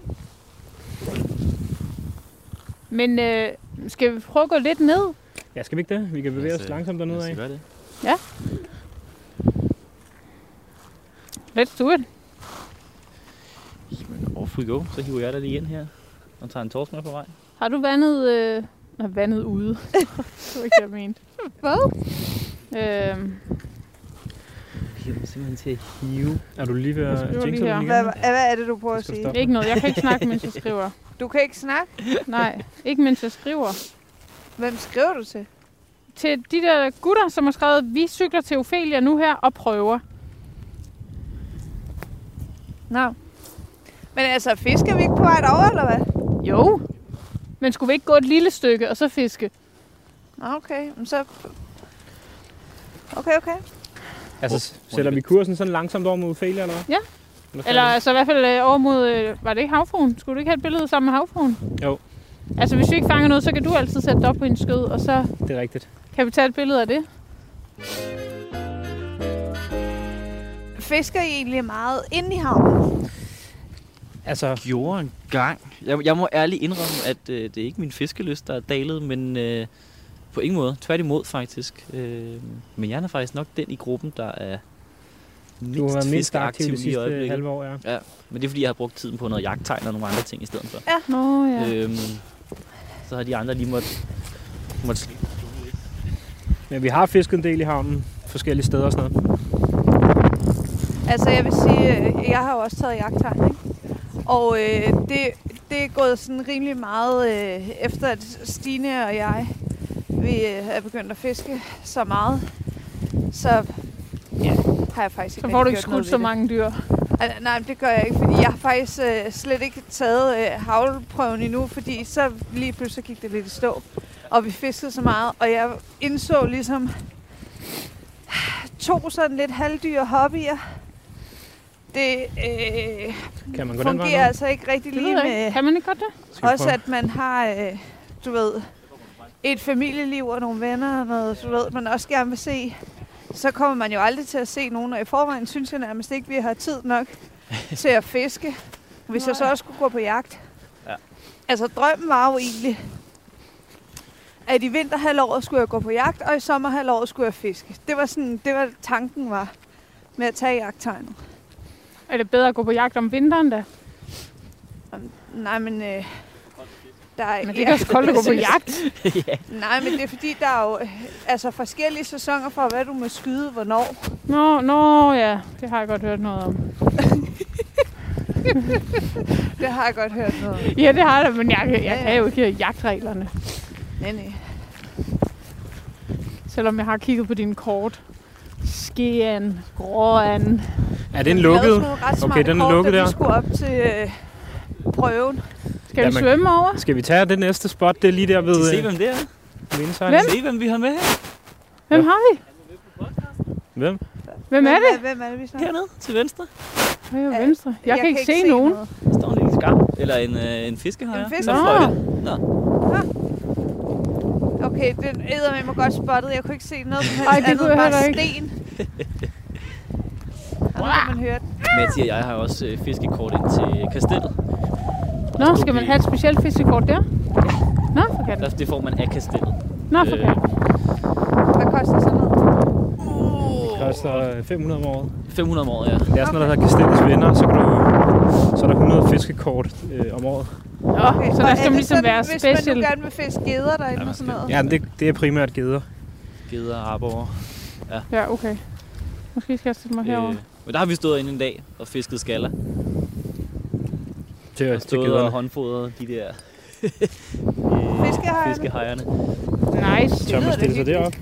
Men øh, skal vi prøve at gå lidt ned? Ja, skal vi ikke det? Vi kan bevæge os langsomt dernede Lad af. os gøre det. Let's do it. Jamen, off we go. Så hiver jeg dig lige ind her. Og tager en torsk med på vej. Har du vandet... Øh... Nå, vandet ude. (laughs) det var ikke, jeg mente. Hvad? Øhm, Jeg er simpelthen til at hive. Er du lige ved at lige den igen? Hvad, hvad, hvad er det, du prøver at sige? stoppe? ikke noget. Jeg kan ikke snakke, mens jeg skriver. (laughs) Du kan ikke snakke? (laughs) Nej, ikke mens jeg skriver. Hvem skriver du til? Til de der gutter, som har skrevet, vi cykler til Ophelia nu her og prøver. Nå. Men altså, fisker vi ikke på vej derover, eller hvad? Jo. Men skulle vi ikke gå et lille stykke og så fiske? Nå, okay. Så... Okay, okay. Altså, sætter vi kursen sådan langsomt over mod Ophelia, eller hvad? Ja. Eller, Eller altså i hvert fald øh, over mod, øh, var det ikke havfruen? Skulle du ikke have et billede sammen med havfruen? Jo. Altså hvis vi ikke fanger noget, så kan du altid sætte det op på en skød, og så Det er rigtigt. kan vi tage et billede af det. Fisker I egentlig meget inde i havnen? Altså, Gjorde en gang. Jeg, jeg må ærligt indrømme, at øh, det er ikke min fiskelyst, der er dalet, men øh, på ingen måde. Tværtimod faktisk. Øh, men jeg er faktisk nok den i gruppen, der er mindst du har været mindst aktiv lige i sidste øjeblikket. halve år, ja. Men det er fordi, jeg har brugt tiden på noget jagttegn og nogle andre ting i stedet for. Nå ja. Øhm, så har de andre lige måtte, måtte slippe. Men vi har fisket en del i havnen, forskellige steder og sådan noget. Altså, jeg vil sige, øh, jeg har jo også taget jagttegn, ikke? Og øh, det, det er gået sådan rimelig meget øh, efter, at Stine og jeg, vi øh, er begyndt at fiske så meget. Så ja, har jeg faktisk ikke Så får du ikke skudt så mange dyr. det. Al- Nej, det gør jeg ikke, fordi jeg har faktisk øh, slet ikke taget øh, havlprøven endnu, fordi så lige pludselig gik det lidt i stå. Og vi fiskede så meget, og jeg indså ligesom to sådan lidt halvdyre hobbyer. Det øh, Kan man fungerer altså ikke rigtig lige ikke. med Kan man ikke godt det? Også, at man har, øh, du ved, et familieliv og nogle venner og noget, du ved, man også gerne vil se. Så kommer man jo aldrig til at se nogen, og i forvejen synes jeg nærmest ikke, vi har tid nok (laughs) til at fiske, hvis jeg så også skulle gå på jagt. Ja. Altså, drømmen var jo egentlig, at i vinterhalvåret skulle jeg gå på jagt, og i sommerhalvåret skulle jeg fiske. Det var sådan, det var tanken var med at tage jagttegnet. Er det bedre at gå på jagt om vinteren da? Nej, men... Øh, der er, Men det er også koldt at gå på (laughs) jagt. Nej, men det er fordi, der er jo altså, forskellige sæsoner for, hvad du må skyde, hvornår. Nå, nå ja, det har jeg godt hørt noget om. (laughs) Det har jeg godt hørt noget om. Ja, det har jeg, men jeg, jeg, Ja, jeg ja. kan jo ikke jagtreglerne. Nej, nej. Selvom jeg har kigget på dine kort. Skien, gråan. Er den lukket? Okay, den er lukket der. vi skulle op til øh, prøven. Skal Ja, vi man- svømme over? Skal vi tage det næste spot? Det er lige der ved Se, øh, hvem det er. vindsejlen. Hvem? Se, hvem vi har med her. Hvem har vi? Hvem? Hvem er det? Hvem er det, vi snakker? Hernede til venstre. Højre Ja, venstre. Jeg, kan ikke se, nogen. noget. Der står en lille skam. Eller en, øh, en fiskehajer. En fisk- Som Nå. Okay, den æder med mig godt spottet. Jeg kunne ikke se noget som helst Ej, det andet, kunne jeg heller ikke. sten. Og nu kan man høre den. Matti og jeg har også øh, fiskekort ind til kastellet. Nå, skal man have et specielt fiskekort der? Nå, for Der, katten. det får man af kastellet. Nå, for Øh, katten. Hvad koster sådan noget? Det koster øh, 500 om året. 500 om året, ja. Det er sådan noget, der hedder Kastellets Venner, så, kan du, så er der 100 fiskekort øh, om året. Nå, så og der er skal ligesom sådan, være Hvis man special. nu gerne vil fiske geder derinde Ja, og sådan noget. Ja, men det, det er primært geder. Geder og arbor. Ja, okay. Måske skal jeg sætte mig herover. Øh, men der har vi stået inde en dag og fisket skaller. Til, Og til stået og gederne. håndfodret de der øh, Fiskehajerne? fiskehejerne. Nice. Tør man stille sig derop?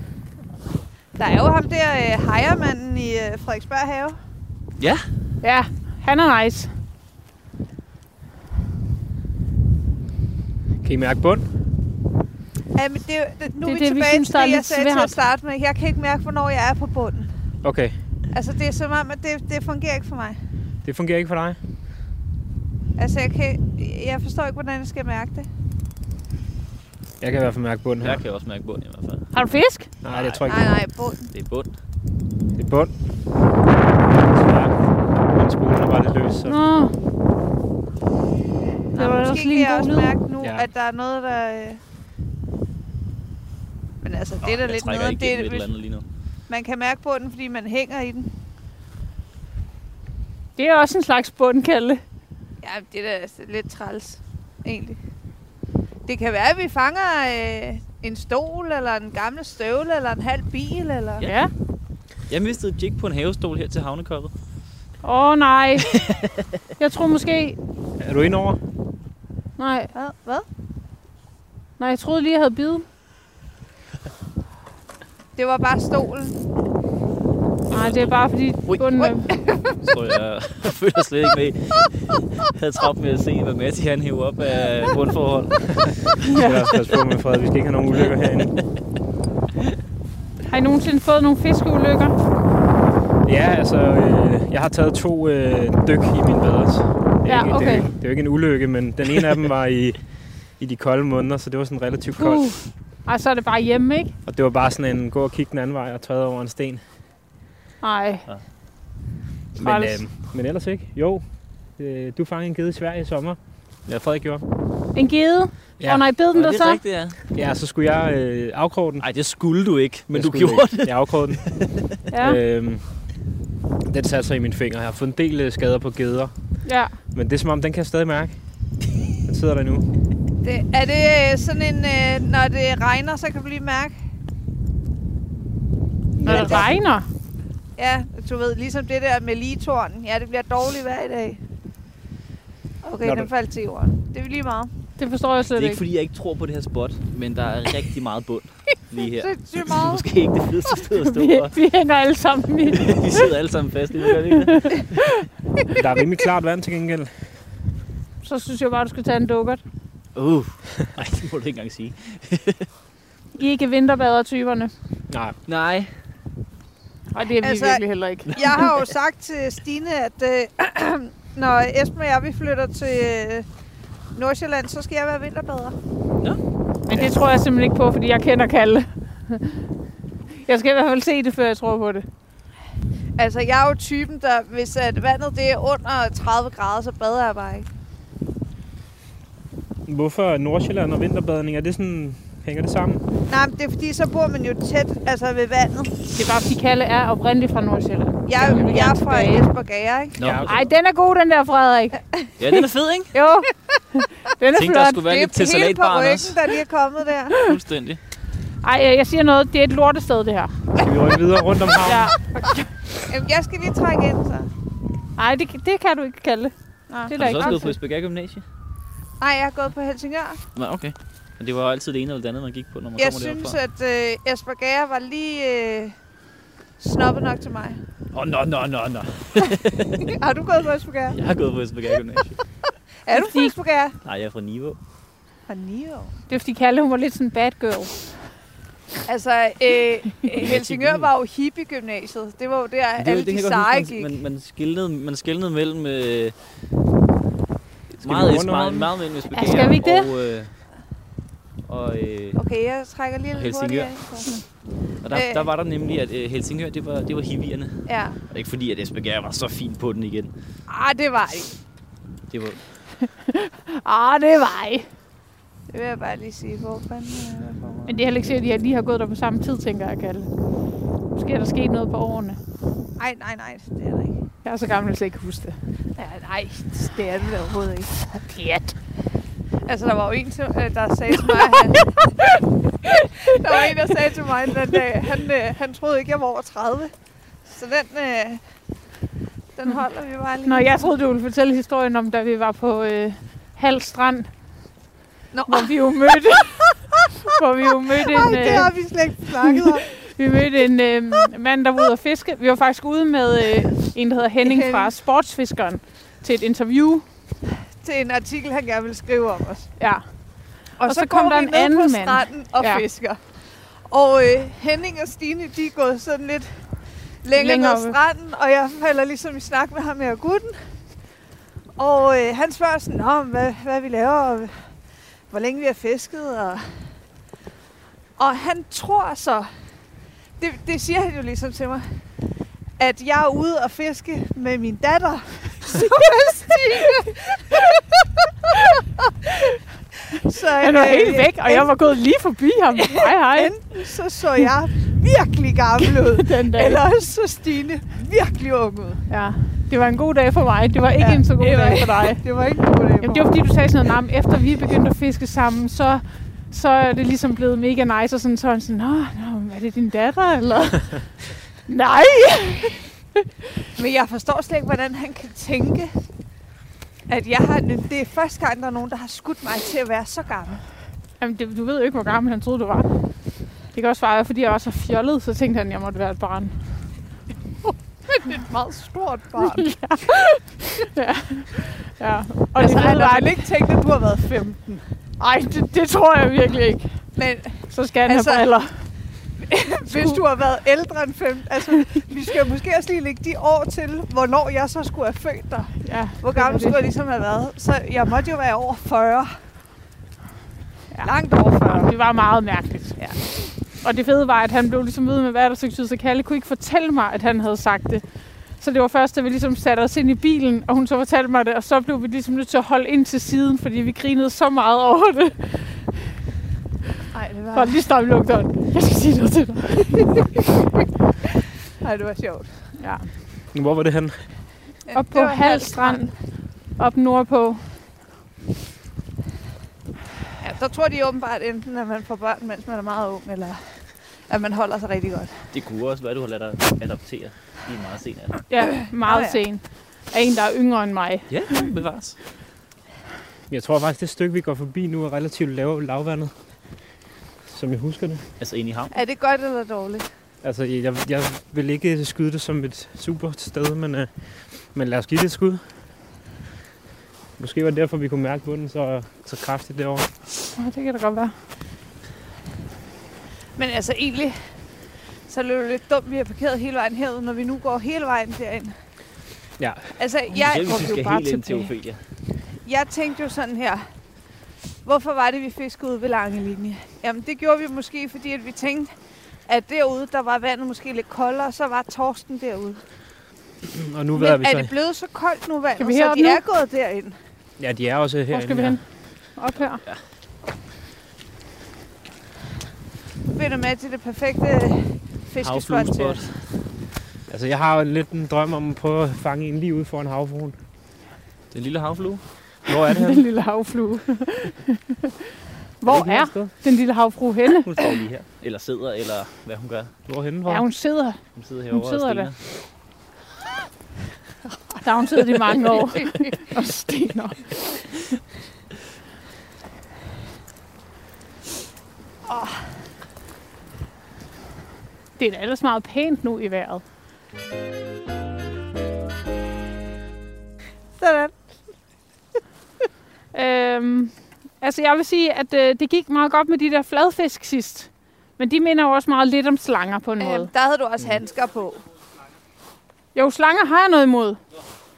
Der er jo ham der øh, hejermanden i øh, Frederiksberg Have. Ja, Ja, han er nice. Kan I mærke bund? Ja, men det, er det, nu Det er er vi det, vi tilbage synes, til der er det, jeg sagde til svært. at starte med. Jeg kan ikke mærke, hvornår jeg er på bunden. Okay, Altså, det er som om, at det, det fungerer ikke for mig. det fungerer ikke for dig. Altså, jeg, kan, jeg forstår ikke, hvordan jeg skal mærke det. Jeg kan i hvert fald mærke bunden her. jeg kan også mærke bund i hvert fald. Har du fisk? Nej, det tror jeg Nej, ikke. nej, bunden. Det er bund. Det er bund. Men spolen er bare lidt løs, så... Nå. Det var Måske også kan jeg også lyd. mærke nu, Ja. at der er noget, der... Øh... Men altså, det er da lidt noget. Det, er, et eller andet lige nu. man kan mærke bunden, fordi man hænger i den. Det er også en slags bundkalde. Ja, det er da lidt træls, egentlig. Det kan være, at vi fanger øh, en stol, eller en gammel støvle, eller en halv bil, eller... Ja. Ja. Jeg mistede et jig på en havestol her til havnekoppet. Åh oh, nej. Jeg tror måske... Er du ind over? Nej, Hvad? Hvad? nej, jeg troede lige, jeg havde bidet. Det var bare stolen. Nej, det er bare fordi Ui. bunden er... (laughs) Så jeg (laughs) følger slet ikke med. Jeg havde travlt med at se, hvad Matti han hæver op af bundforhold. Vi skal også passe på med Fred. Vi skal ikke have nogen ulykker herinde. Har I nogensinde fået nogle fiskeulykker? Ja, altså, øh, jeg har taget to øh, dyk i min baders. Det er, Ja, ikke, det, er okay. det er jo ikke en ulykke, men den ene af dem var i, i de kolde måneder, så det var sådan relativt koldt. Uh. Ej, så er det bare hjemme, ikke? Og det var bare sådan en gå og kigge den anden vej og træde over en sten. Nej. Men, Træls. øh, men ellers ikke. Jo, øh, du fangede en gede i Sverige i sommer. Ja, Frederik gjorde. En gede? Ja. oh, nej, bed den Nå, der det er så? rigtigt, ja. Ja, så skulle jeg øh, afkroge den. Nej, det skulle du ikke, men Jeg du gjorde ikke. Jeg afkrogede den. (laughs) Ja. Øhm, den satte sig i min finger. Jeg har fået en del øh, skader på geder. ja. Men det er som om, den kan jeg stadig mærke. Den sidder der nu. Det, er det øh, sådan en, øh, når det regner, så kan du lige mærke? Når det regner. Ja, du ved, ligesom det der med ligetårnen. Ja, det bliver dårligt hver i dag. Okay, Når den du- faldt til jorden. Det er lige meget. Det forstår jeg slet Det er ikke ikke. fordi, jeg ikke tror på det her spot, men der er rigtig meget bund lige her. (laughs) Det er meget. måske ikke det fedeste sted at stå Vi, vi hænger alle sammen i. (laughs) Vi sidder alle sammen fast i det, gør vi ikke det? Der er rimelig klart vand til gengæld. Så synes jeg bare, du skal tage en dukkert. Uh, nej, det må du ikke engang sige. I er ikke vinterbader-typerne. Nej, Nej, Og det er vi Altså, virkelig heller ikke. Jeg har jo (laughs) sagt til Stine, at øh, (clears throat) når Esben og jeg vi flytter til øh, Nordsjælland, så skal jeg være vinterbader. Men det tror jeg simpelthen ikke på, fordi jeg kender Kalle. (laughs) Jeg skal i hvert fald se det, før jeg tror på det. Altså, jeg er jo typen, der hvis at vandet det er under 30 grader, så bader jeg bare ikke. hvorfor Nordsjælland og vinterbadning? Er det sådan, hænger det sammen? Nej, men det er fordi, så bor man jo tæt altså ved vandet. Det er bare, fordi Kalle er oprindeligt fra Nordsjælland. Jeg, Jeg vil jeg, jeg er fra. Esbergager, ikke? Nå, okay. Ej, den er god, den der, Frederik. (laughs) Ja, den er fed, ikke? Jo, (laughs) den er Jeg tænkte, der flot. skulle være det lidt til er helt på salatbaren ryggen, også. der lige er kommet der. Fuldstændig. Ej, jeg siger noget. Det er et lortested, det her. Skal vi rykke videre rundt om havnen? Ja. Jamen, jeg skal lige trække ind, så. Ej, det, det kan du ikke kalde. Nå. Det er Har du ikke så også grund gået på. Esbjerg Gymnasie? Nej, jeg har gået på Helsingør. Nej, okay. Men det var jo altid det ene eller det andet, man gik på, når man Jeg kommer synes, derfra. at øh, Esbergager var lige øh, snobbet nok til mig. Åh, oh, nå, nå, nå, nå. (laughs) har du gået på Esbergager? Jeg har gået på Esbjerg Gymnasie. (laughs) Er du fra Esbergager? Nej, jeg er fra Niveau. Fra Nio. Det er fordi Kalle, hun var lidt sådan en bad girl. Altså, øh, (laughs) Helsingør var jo hippie-gymnasiet. Det var jo der, det, alle det de jeg seje gik. man, man, man, skillede, man skillede mellem... Øh, meget, meget, meget, meget mellem Esbjerg Ja, skal vi ikke det? og, øh, og, øh, Okay, jeg trækker lige lidt Helsingør. og der, Øh. der var der nemlig, at øh, Helsingør, det var, det var hippierne. Ja. Og ikke fordi, at Esbjerg var så fint på den igen. Ah, det var ikke. Det var, (laughs) Ah, det var I. Det vil jeg bare lige sige. Hvor fanden er jeg for? Men det er heller ikke sikkert, at jeg lige har gået der på samme tid, tænker jeg, Kalle. Måske er der sket noget på årene. Nej, nej, nej. Det er der ikke. Jeg er så gammel, at jeg ikke kan huske det. Ja, nej, det er det overhovedet ikke. Pjat. Altså, der var jo en, til, øh, der sagde til mig, at han... (laughs) der var en, der sagde til mig den dag, han, øh, han troede ikke, jeg var over 30. Så den, øh, den holder vi bare lige. Nå, jeg troede, du ville fortælle historien om, da vi var på øh, Hal Strand, Nå, hvor vi jo mødte, (laughs) hvor vi jo mødte Ej, en, det har øh, vi slet ikke snakket om. (laughs) vi mødte en øh, mand, der var ude at fiske. Vi var faktisk ude med øh, en, der hedder Henning fra. Sportsfiskeren til et interview. Til en artikel, han gerne ville skrive om os. Ja. Og, Og så, så kom der en ned anden på mand. stranden og Ja. fisker. Og øh, Henning og Stine, de er gået sådan lidt længere, Længere ned stranden, og jeg falder ligesom i snak med ham og gutten. Og øh, han spørger sådan, om hvad, hvad vi laver, og hvor længe vi har fisket. Og, og han tror så, det, det siger han jo ligesom til mig, at jeg er ude og fiske med min datter, er Stine. så, Han var øh, helt væk, og jeg var gået lige forbi ham. Hej, hej. (laughs) Enten så så jeg virkelig gammel (laughs) ud, Den dag. eller også så Stine virkelig ung ud. Ja, det var en god dag for mig. Det var ikke Ja, en så god var dag for dig. Det var ikke en god dag Jamen, det var fordi, du sagde sådan noget, "Nå, men efter vi begyndte at fiske sammen, så, så er det ligesom blevet mega nice, og sådan, så han sådan, Nå, nå, er det din datter, eller? (laughs) Nej! (laughs) Men jeg forstår slet ikke, hvordan han kan tænke, at jeg har, det er første gang, der er nogen, der har skudt mig til at være så gammel. Jamen, det, du ved jo ikke, hvor gammel han troede, du var. Det kan også være, fordi jeg var så fjollet, så tænkte han, at jeg måtte være et barn. Det (laughs) er et meget stort barn. (laughs) Ja. Og altså, det han har vel ikke tænkt, at du har været 15. Ej, det, det, tror jeg virkelig ikke. Men Så skal han Altså, have briller. (laughs) hvis du har været ældre end 15, altså, vi skal måske også lige lægge de år til, hvornår jeg så skulle have født dig. Ja, Hvor gammel skulle jeg ligesom have været? Så jeg måtte jo være over 40. Ja. Langt over 40. Det var meget mærkeligt. Ja. Og det fede var, at han blev ligesom ved med hvad der tid, så Kalle kunne ikke fortælle mig, at han havde sagt det. Så det var først, da vi ligesom satte os ind i bilen, og hun så fortalte mig det, og så blev vi ligesom nødt til at holde ind til siden, fordi vi grinede så meget over det. Ej, det var, lige stoppe lugteren. Jeg skal sige noget til dig. ej, det var sjovt. Ja. Hvor var det han? Op på var Hal Strand. Op nordpå. Så tror de åbenbart enten, at man får børn, mens man er meget ung, eller at man holder sig rigtig godt. Det kunne også være, at du har ladet dig adoptere i en meget sen alder. Ja, meget Nå ja. sen. Af en, der er yngre end mig. Ja, bevares. Jeg tror faktisk, det stykke, vi går forbi nu, er relativt lav, lavvandet. Som jeg husker det. Altså ind i havn. Er det godt eller dårligt? Altså, jeg, jeg vil ikke skyde det som et super sted, men, øh, men lad os give det et skud. Måske var det derfor, vi kunne mærke bunden så, så kraftigt derovre. Ja, det kan da godt være. Men altså egentlig, så er det jo lidt dumt, at vi har parkeret hele vejen herud, når vi nu går hele vejen derind. Ja. Altså, Selv jeg, hvis vi vi jo skal bare helt ind til. Ophelia. jeg tænkte jo sådan her. Hvorfor var det, vi fiskede ud ved lange linje? Jamen, det gjorde vi måske, fordi at vi tænkte, at derude, der var vandet måske lidt koldere, så var torsken derude. Og nu Men ved vi er så... det blevet så koldt nu, vandet, Skal vi så de nu? er gået derind? Ja, de er også Hvor herinde. skal vi ja. hen? Op her. Finder med til det perfekte fiskespot til Havfluespot. os. Altså, jeg har jo lidt en drøm om at prøve at fange en lige ude foran havfruen. Den lille havflue. Hvor er det Den henne? lille havflue. (laughs) (laughs) Hvor er sted? den lille havfrue henne? Hun står lige her. Eller sidder, eller hvad hun gør. Hvor? Ja, hun sidder. Hun sidder herovre sidder og stener. (laughs) Der har hun siddet i mange år. og stener. Åh. Det er da ellers meget pænt nu i vejret. Sådan. Øhm, altså jeg vil sige, at øh, det gik meget godt med de der fladfisk sidst. Men de minder jo også meget lidt om slanger på en måde. Øhm, der havde du også handsker på. Jo, slanger har jeg noget imod.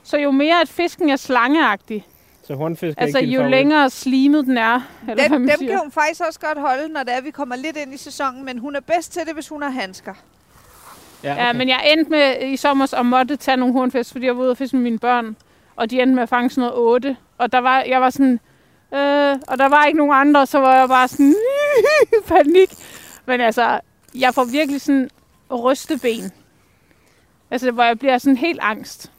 Så jo mere at fisken er slangeagtig, Så hornfisk er altså ikke jo favorit? længere slimet den er, eller hvad Dem, man dem siger. kan hun faktisk også godt holde, når det er, vi kommer lidt ind i sæsonen, men hun er bedst til det, hvis hun har handsker. Ja, Ja, men jeg endte med i sommer at måtte tage nogle hornfisk, fordi jeg var ude og fiske med mine børn. Og de endte med at fange sådan noget 8. Og der var, jeg var sådan, øh, og der var ikke nogen andre, så var jeg bare sådan, (laughs) panik. Men altså, jeg får virkelig sådan rysteben. Altså, hvor jeg bliver sådan helt angst.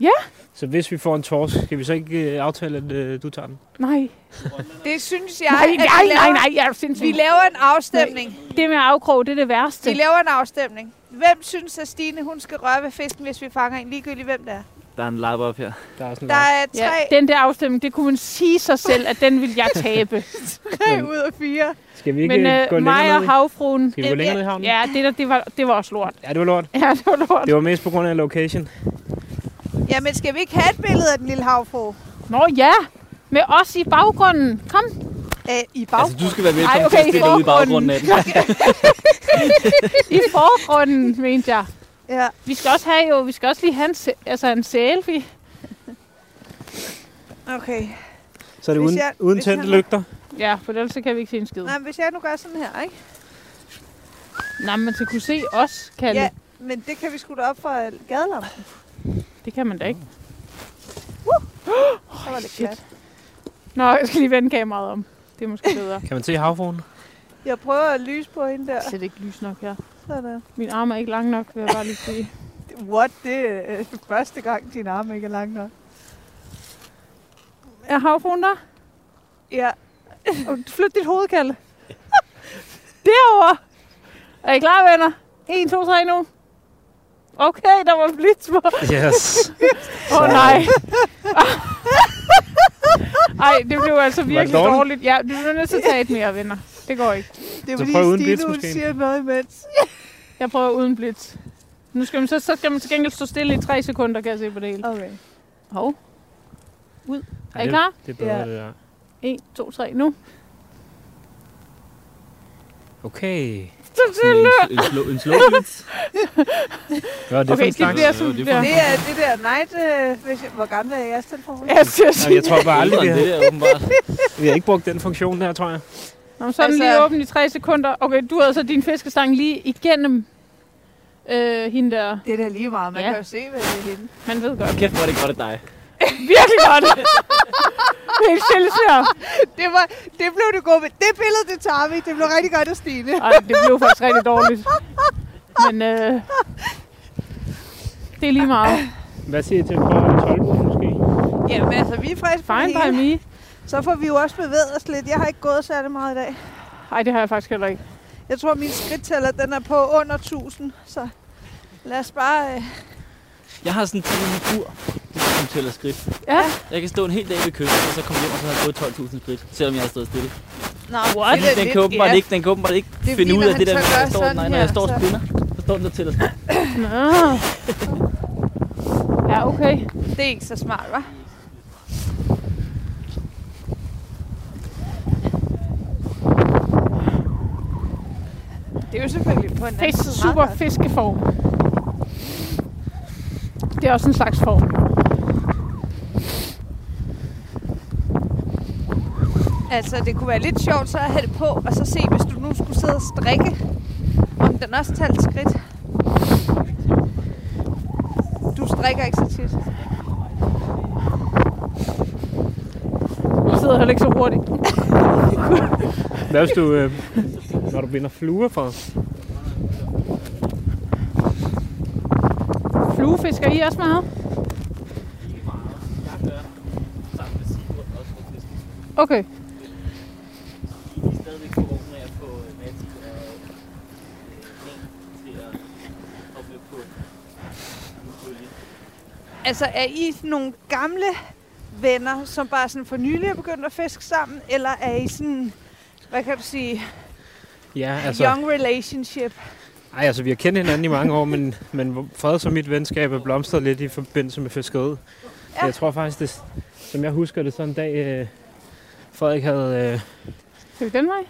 Ja. Så hvis vi får en torsk, skal vi så ikke øh, aftale, at øh, du tager den? Nej, (laughs) Det synes jeg, nej, at vi nej, nej, laver, nej, jeg er sindssygt. Vi laver en afstemning. Det med afkrog, det er det værste. Vi laver en afstemning. Hvem synes, at Stine hun skal røre ved fisken, hvis vi fanger en? Ligegyldigt hvem det er. Der er en lap op her. Der er sådan Der er Ja, tre, den der afstemning, det kunne man sige sig selv, at den vil jeg tabe. (laughs) tre ud af fire. Skal vi ikke Men øh, gå øh, længere mig og havfruen, Skal vi gå længere ned i havnen? ja, det, der, det, var, det var også lort. Ja, det var lort. Ja, det var lort. Det var mest på grund af location. Jamen, skal vi ikke have et billede af den lille havfru? Nå ja, med os i baggrunden. Kom. Æ, I bag. Altså, du skal være velkommen Ej, okay, til at stille ud i baggrunden af (laughs) den. I forgrunden, mente jeg. Ja. Vi skal også have jo, vi skal også lige have en, altså en selfie. Okay. Så er det Hvis uden, jeg- uden tændte lygter. Ja, for ellers så kan vi ikke se en skid. Nej, men hvis jeg nu gør sådan her, ikke? Nej, men så kunne se os, Kalle. Ja, Ja. men det kan vi sgu da op fra gadelampen. Det kan man da ikke. Så var det shit. Nå, jeg skal lige vende kameraet om. Det er måske bedre. Kan man se havfruen? Jeg prøver at lyse på hende der. Jeg sætter ikke lys nok her. Sådan. Min arm er ikke lang nok, vil jeg bare lige sige. What? Det er øh, første gang, din arm ikke er lang nok. Er havfruen der? Ja. Og Flyt dit hoved, Kalle. Derovre. Er I klar, venner? 1, 2, 3 nu. Okay, der var blitz på. Yes. Åh oh, nej. Ej, det blev altså virkelig dårligt? dårligt. Ja, du bliver nødt til at tage et mere, venner. Det går ikke. Det er Så fordi uden Stine, blitz hun måske. siger noget imens. Jeg prøver uden blitz. Nu skal man, så, så skal man til gengæld stå stille i 3 sekunder, kan jeg se på det hele. Okay. Hov. Ud. Er I det- klar? Det er bedre, Ja. det der. 1, 2, 3, nu. Okay. Sådan en, en, slow, en slow. Hvad (laughs) er det Okay, det bliver Ja, sådan det der. Det er det der night... Øh, hvis jeg, hvor gammel er jeres telefon? Jeg skal Nå, jeg tror bare aldrig, vi har, det der, åbenbart. (laughs) vi har ikke brugt den funktion der, tror jeg. Nå, så er den Altså- lige åben i 3 sekunder. Okay, du havde så din fiskestang lige igennem øh, hende der. Det er da lige meget. Man Ja. kan jo se, hvad det er hende. Man ved godt. Kæft, hvor er det godt af dig. Virkelig godt. Helt stille her. Det, var, det blev det gode. Det billede, det tager vi. Det blev rigtig godt af Stine. Ej, det blev faktisk rigtig dårligt. Men øh, det er lige meget. Hvad siger I til en 12 måske? Jamen altså, vi er friske på Fine by me. Så får vi jo også bevæget os lidt. Jeg har ikke gået særlig meget i dag. Nej, det har jeg faktisk heller ikke. Jeg tror, min skridttæller den er på under 1000, så lad os bare... Øh... Jeg har sådan en ur, tæller skridt. Ja. Jeg kan stå en hel dag ved køkkenet, og så komme hjem, og så har jeg gået 12.000 skridt, selvom jeg har stået stille. Nå, What? det Den lidt- kan åbenbart ja. ikke, den kan åbenbart ikke Det finde ud af det der, når jeg står, sådan nej, når her, jeg står og så- spinner. Så står den der tæller skridt. Nå. Ja, okay. Det er ikke så smart, hva'? Det er jo selvfølgelig på en anden side super fiskeform. Det er også en slags form. Altså, det kunne være lidt sjovt så at have det på, og så se, hvis du nu skulle sidde og strikke, om den også talte skridt. Du strikker ikke så tit. Du sidder heller ikke så hurtigt. (laughs) Hvad hvis du, øh, når du binder fluer for? Fluefisker I også meget? Jeg gør sammen med Sigurd også for fisk. Okay. De er stadigvæk på ung med at få øh, Matti og øh, en til at hoppe på en bølge. Altså, er I nogle gamle venner, som bare sådan for nylig er begyndt at fiske sammen, eller er I sådan, hvad kan du sige, Ja, altså... young relationship? ej, altså vi har kendt hinanden i mange år, men, men Freds og mit venskab er blomstret lidt i forbindelse med fiskeriet. Ja. Jeg tror faktisk, det, som jeg husker det, sådan en dag, øh, Frederik havde... Øh, Skal vi den vej?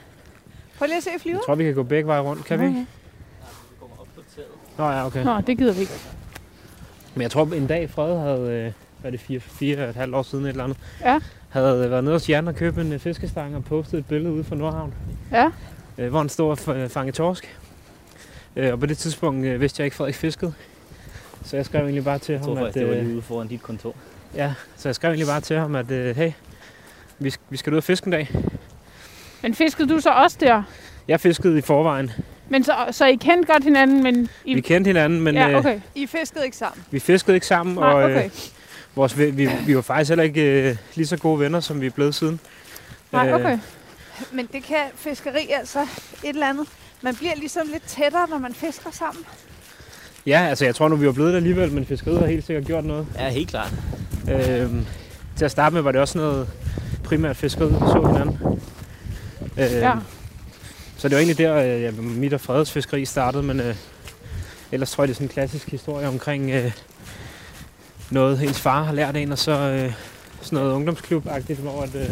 Prøv lige at se flyver. jeg tror, vi kan gå begge veje rundt, kan vi ikke? Okay. Vi kommer op på taget. Nå ja, okay. Nå, det gider vi ikke. Men jeg tror, en dag Fred havde, øh, hvad er det, fire, fire og et halvt år siden et eller andet, Ja. havde været nede hos Jan og købt en øh, fiskestang og postet et billede ude fra Nordhavn, Ja. øh, hvor han stod og f- fange torsk. Øh, og på det tidspunkt øh, vidste jeg ikke, Frederik fiskede. Så jeg skrev egentlig bare til Jeg tror ham, faktisk, at, det var øh, lige ude foran dit kontor. ja, så jeg skrev egentlig bare til ham, at øh, hey, vi, vi skal ud og fiske en dag. Men fiskede du så også der? Jeg fiskede i forvejen. Men så, så I kendte godt hinanden, men I... Vi kendte hinanden, men ja, øh, okay. I fiskede ikke sammen. vi fiskede ikke sammen. Nej, og, okay. øh, vores, ve- vi, vi var faktisk heller ikke øh, lige så gode venner, som vi er blevet siden. Nej, Øh, okay. Men det kan fiskeri altså et eller andet. Man bliver ligesom lidt tættere, når man fisker sammen. Ja, altså jeg tror nu, vi var blevet der alligevel, men fiskeriet har helt sikkert gjort noget. Ja, helt klart. Øhm, til at starte med var det også noget primært fiskeriet, vi så hinanden. Øhm, Ja. Så det var egentlig der, øh, ja, mit og Freds fiskeri startede, men øh, ellers tror jeg, det er sådan en klassisk historie omkring øh, noget, ens far har lært en, og så øh, sådan noget ungdomsklub-agtigt, hvor at, øh,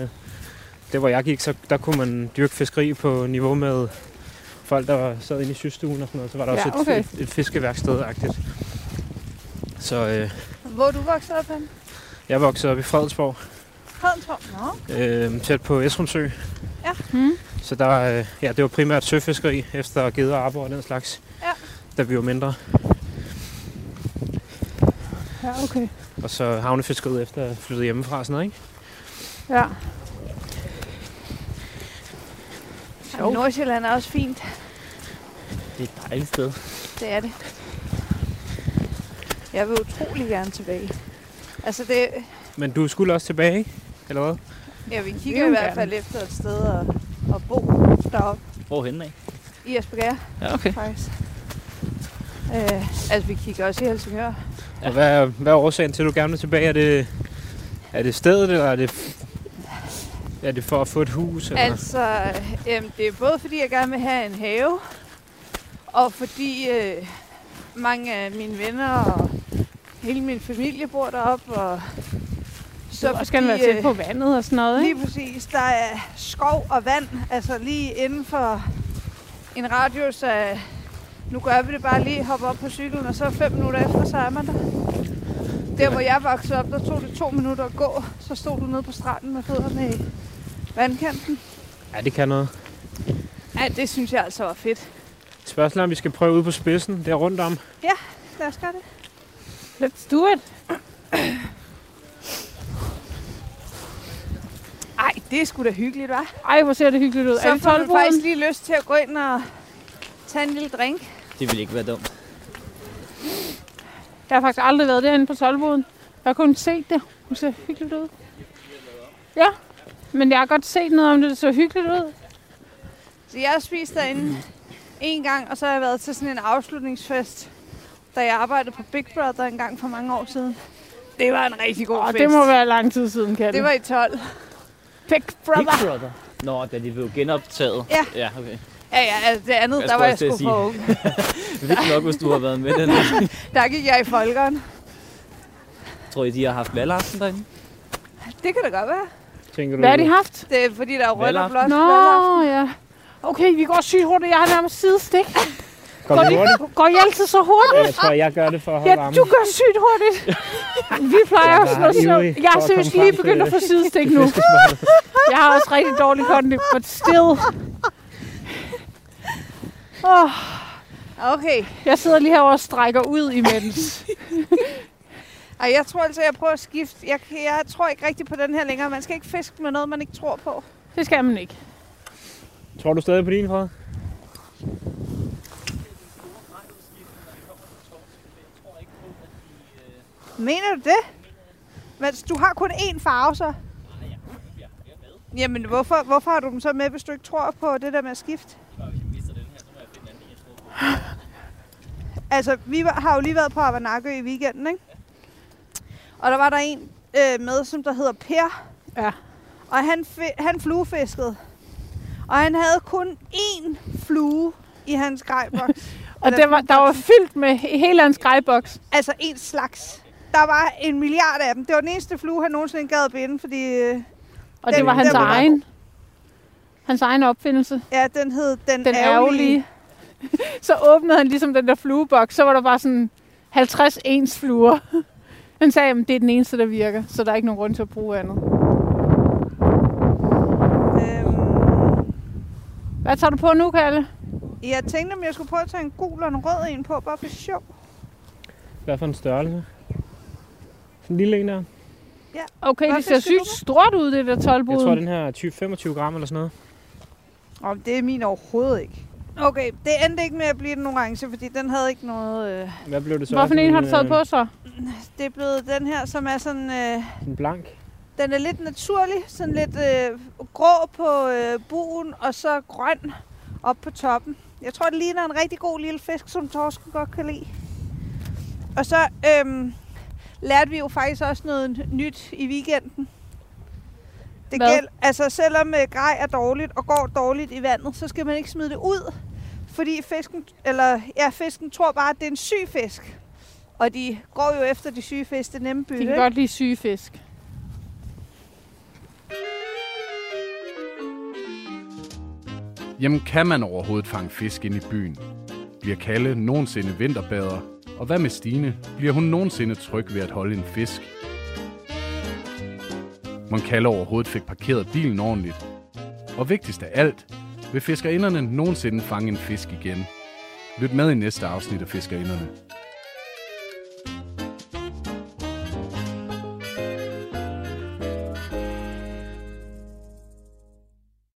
det, hvor jeg gik, så der kunne man dyrke fiskeri på niveau med folk, der var, sad inde i systuen og sådan noget. Så var der Ja, også okay. et, et, et fiskeværksted-agtigt. Så øh, Hvor er du vokset op hen? jeg voksede op i Fredensborg, Fredensborg. Nå. øh, tæt på Esrumsø. Hmm. Så der, øh, ja, det var primært søfiskeri efter geder og arbor og den slags, Ja. da vi var mindre. Ja, okay. Og så havnefiskeriet efter at flytte hjemmefra og sådan noget, ikke? Ja. Jamen, Nordsjælland er også fint. Det er et dejligt sted. Det er det. Jeg vil utrolig gerne tilbage. Altså det, Men du skulle også tilbage, ikke? Eller hvad? ja, vi vil kigger i jo hvert gerne. fald efter et sted at, deroppe Hvorhenne af? i Esbjerg, Ja, okay. faktisk. Øh, altså, vi kigger også i Helsingør. Ja. Og hvad, er- hvad er årsagen til, at du gerne vil tilbage? Er det, er det stedet, eller er det, er det for at få et hus? Eller? Altså, øh, det er både fordi, jeg gerne vil have en have, og fordi øh, mange af mine venner og hele min familie bor deroppe. Og Så du også gerne være tæt på vandet og sådan noget, Lige ikke? præcis. Der er skov og vand, altså lige inden for en radius af... Nu gør vi det bare lige, hoppe op på cyklen, og så fem minutter efter, så er man der. Der, hvor jeg voksede op, der tog det to minutter at gå. Så stod du nede på stranden med fødderne i vandkanten. Ja, det kan noget. Ja, det synes jeg altså var fedt. Spørgsmålet er, om vi skal prøve ude på spidsen, der rundt om. Lad os gøre det. Let's do it. Ej, det er sgu da hyggeligt, hva'? Ej, hvor ser det hyggeligt ud. Så er det får tolvboden? faktisk lige lyst til at gå ind og tage en lille drink. Det ville ikke være dumt. Jeg har faktisk aldrig været derinde på tolvboden. Jeg har kun set det. Hun ser hyggeligt ud. Ja. Men jeg har godt set noget om det, det så hyggeligt ud. Så jeg har spist derinde en gang, og så har jeg været til sådan en afslutningsfest, da jeg arbejdede på Big Brother en gang for mange år siden. Det var en rigtig god Og fest. det må være lang tid siden, Kalle. det var i 12. Big Brother. Big Brother. Nå, da de blev genoptaget. Ja. Ja, okay. Ja, ja, altså det andet, der var jeg sgu for ung. (laughs) Vildt nok, hvis du har været med den. (laughs) Der gik jeg i folkeren. Tror I, de har haft valgaften derinde? Det kan da godt være. Tænker du? Hvad har de haft? Det er fordi, der er rødt og blåt. Nå, ja. Okay, vi går sygt hurtigt. Jeg har nærmest sidestik. (laughs) Går Går, de, går I altid så hurtigt? Jeg tror, jeg gør det for at holde Ja, du gør sygt hurtigt. Vi plejer også noget så. Jeg for er seriøst lige begyndt at få sidestik nu. (laughs) Jeg har også rigtig dårlig kondi, but still. Oh, Okay. jeg sidder lige herovre og strækker ud imens. (laughs) Ej, jeg tror altså, jeg prøver at skifte. Jeg, jeg tror ikke rigtig på den her længere. Man skal ikke fiske med noget, man ikke tror på. Det skal man ikke. Tror du stadig på din, Fred? Mener du det? Men du har kun én farve, så? Jamen, hvorfor, hvorfor har du dem så med, hvis du ikke tror på det der med at skifte? (laughs) Altså, vi har jo lige været på Avanakø i weekenden, ikke? Og der var der en øh, med, som der hedder Per. Ja. Og han, han fluefiskede. Og han havde kun én flue i hans (laughs) grejboks. Og det var, der var fyldt med hele hans grejboks. altså en slags. Der var en milliard af dem. Det var den eneste flue, han nogensinde gad binde, fordi øh, Og Den- det var hans var egen. Hans egen opfindelse. ja, den hed Den, Den ærgerlige. ærgerlige. (laughs) Så åbnede han ligesom den der flueboks, så var der bare sådan 50 ens fluer. (laughs) Han sagde, at det er den eneste, der virker, så der er ikke nogen grund til at bruge andet. Øhm, Hvad tager du på nu, Kalle? jeg tænkte, om jeg skulle prøve at tage en gul og en rød en på, bare for sjov. Hvad for en størrelse? Sådan en lille en der. Okay, Hvad det ser sygt stort ud, det der Jeg 12 tror, den her er 20-25 gram eller sådan noget. Og det er min overhovedet ikke. Okay, det endte ikke med at blive den orange, fordi den havde ikke noget... Øh, Hvad blev det så? Hvorfor en har du taget øh, på så? det er blevet den her, som er sådan... Øh, En blank. den er lidt naturlig, sådan lidt øh, grå på øh, buen, og så grøn op på toppen. Jeg tror, det ligner en rigtig god lille fisk, som torsken godt kan lide. Og så øhm, lærte vi jo faktisk også noget nyt i weekenden. Det Hvad? gæld, altså selvom øh, grej er dårligt og går dårligt i vandet, så skal man ikke smide det ud. Fordi fisken, eller, ja, fisken tror bare, at det er en syg fisk. Og de går jo efter de syge fisk, det nemme bytte. De kan ikke? godt lide syge fisk. Jamen kan man overhovedet fange fisk ind i byen? Bliver Kalle nogensinde vinterbader? Og hvad med Stine? Bliver hun nogensinde tryg ved at holde en fisk? Mon overhovedet fik parkeret bilen ordentligt? Og vigtigst af alt, vil fiskerinderne nogensinde fange en fisk igen? Lyt med i næste afsnit af Fiskerinderne.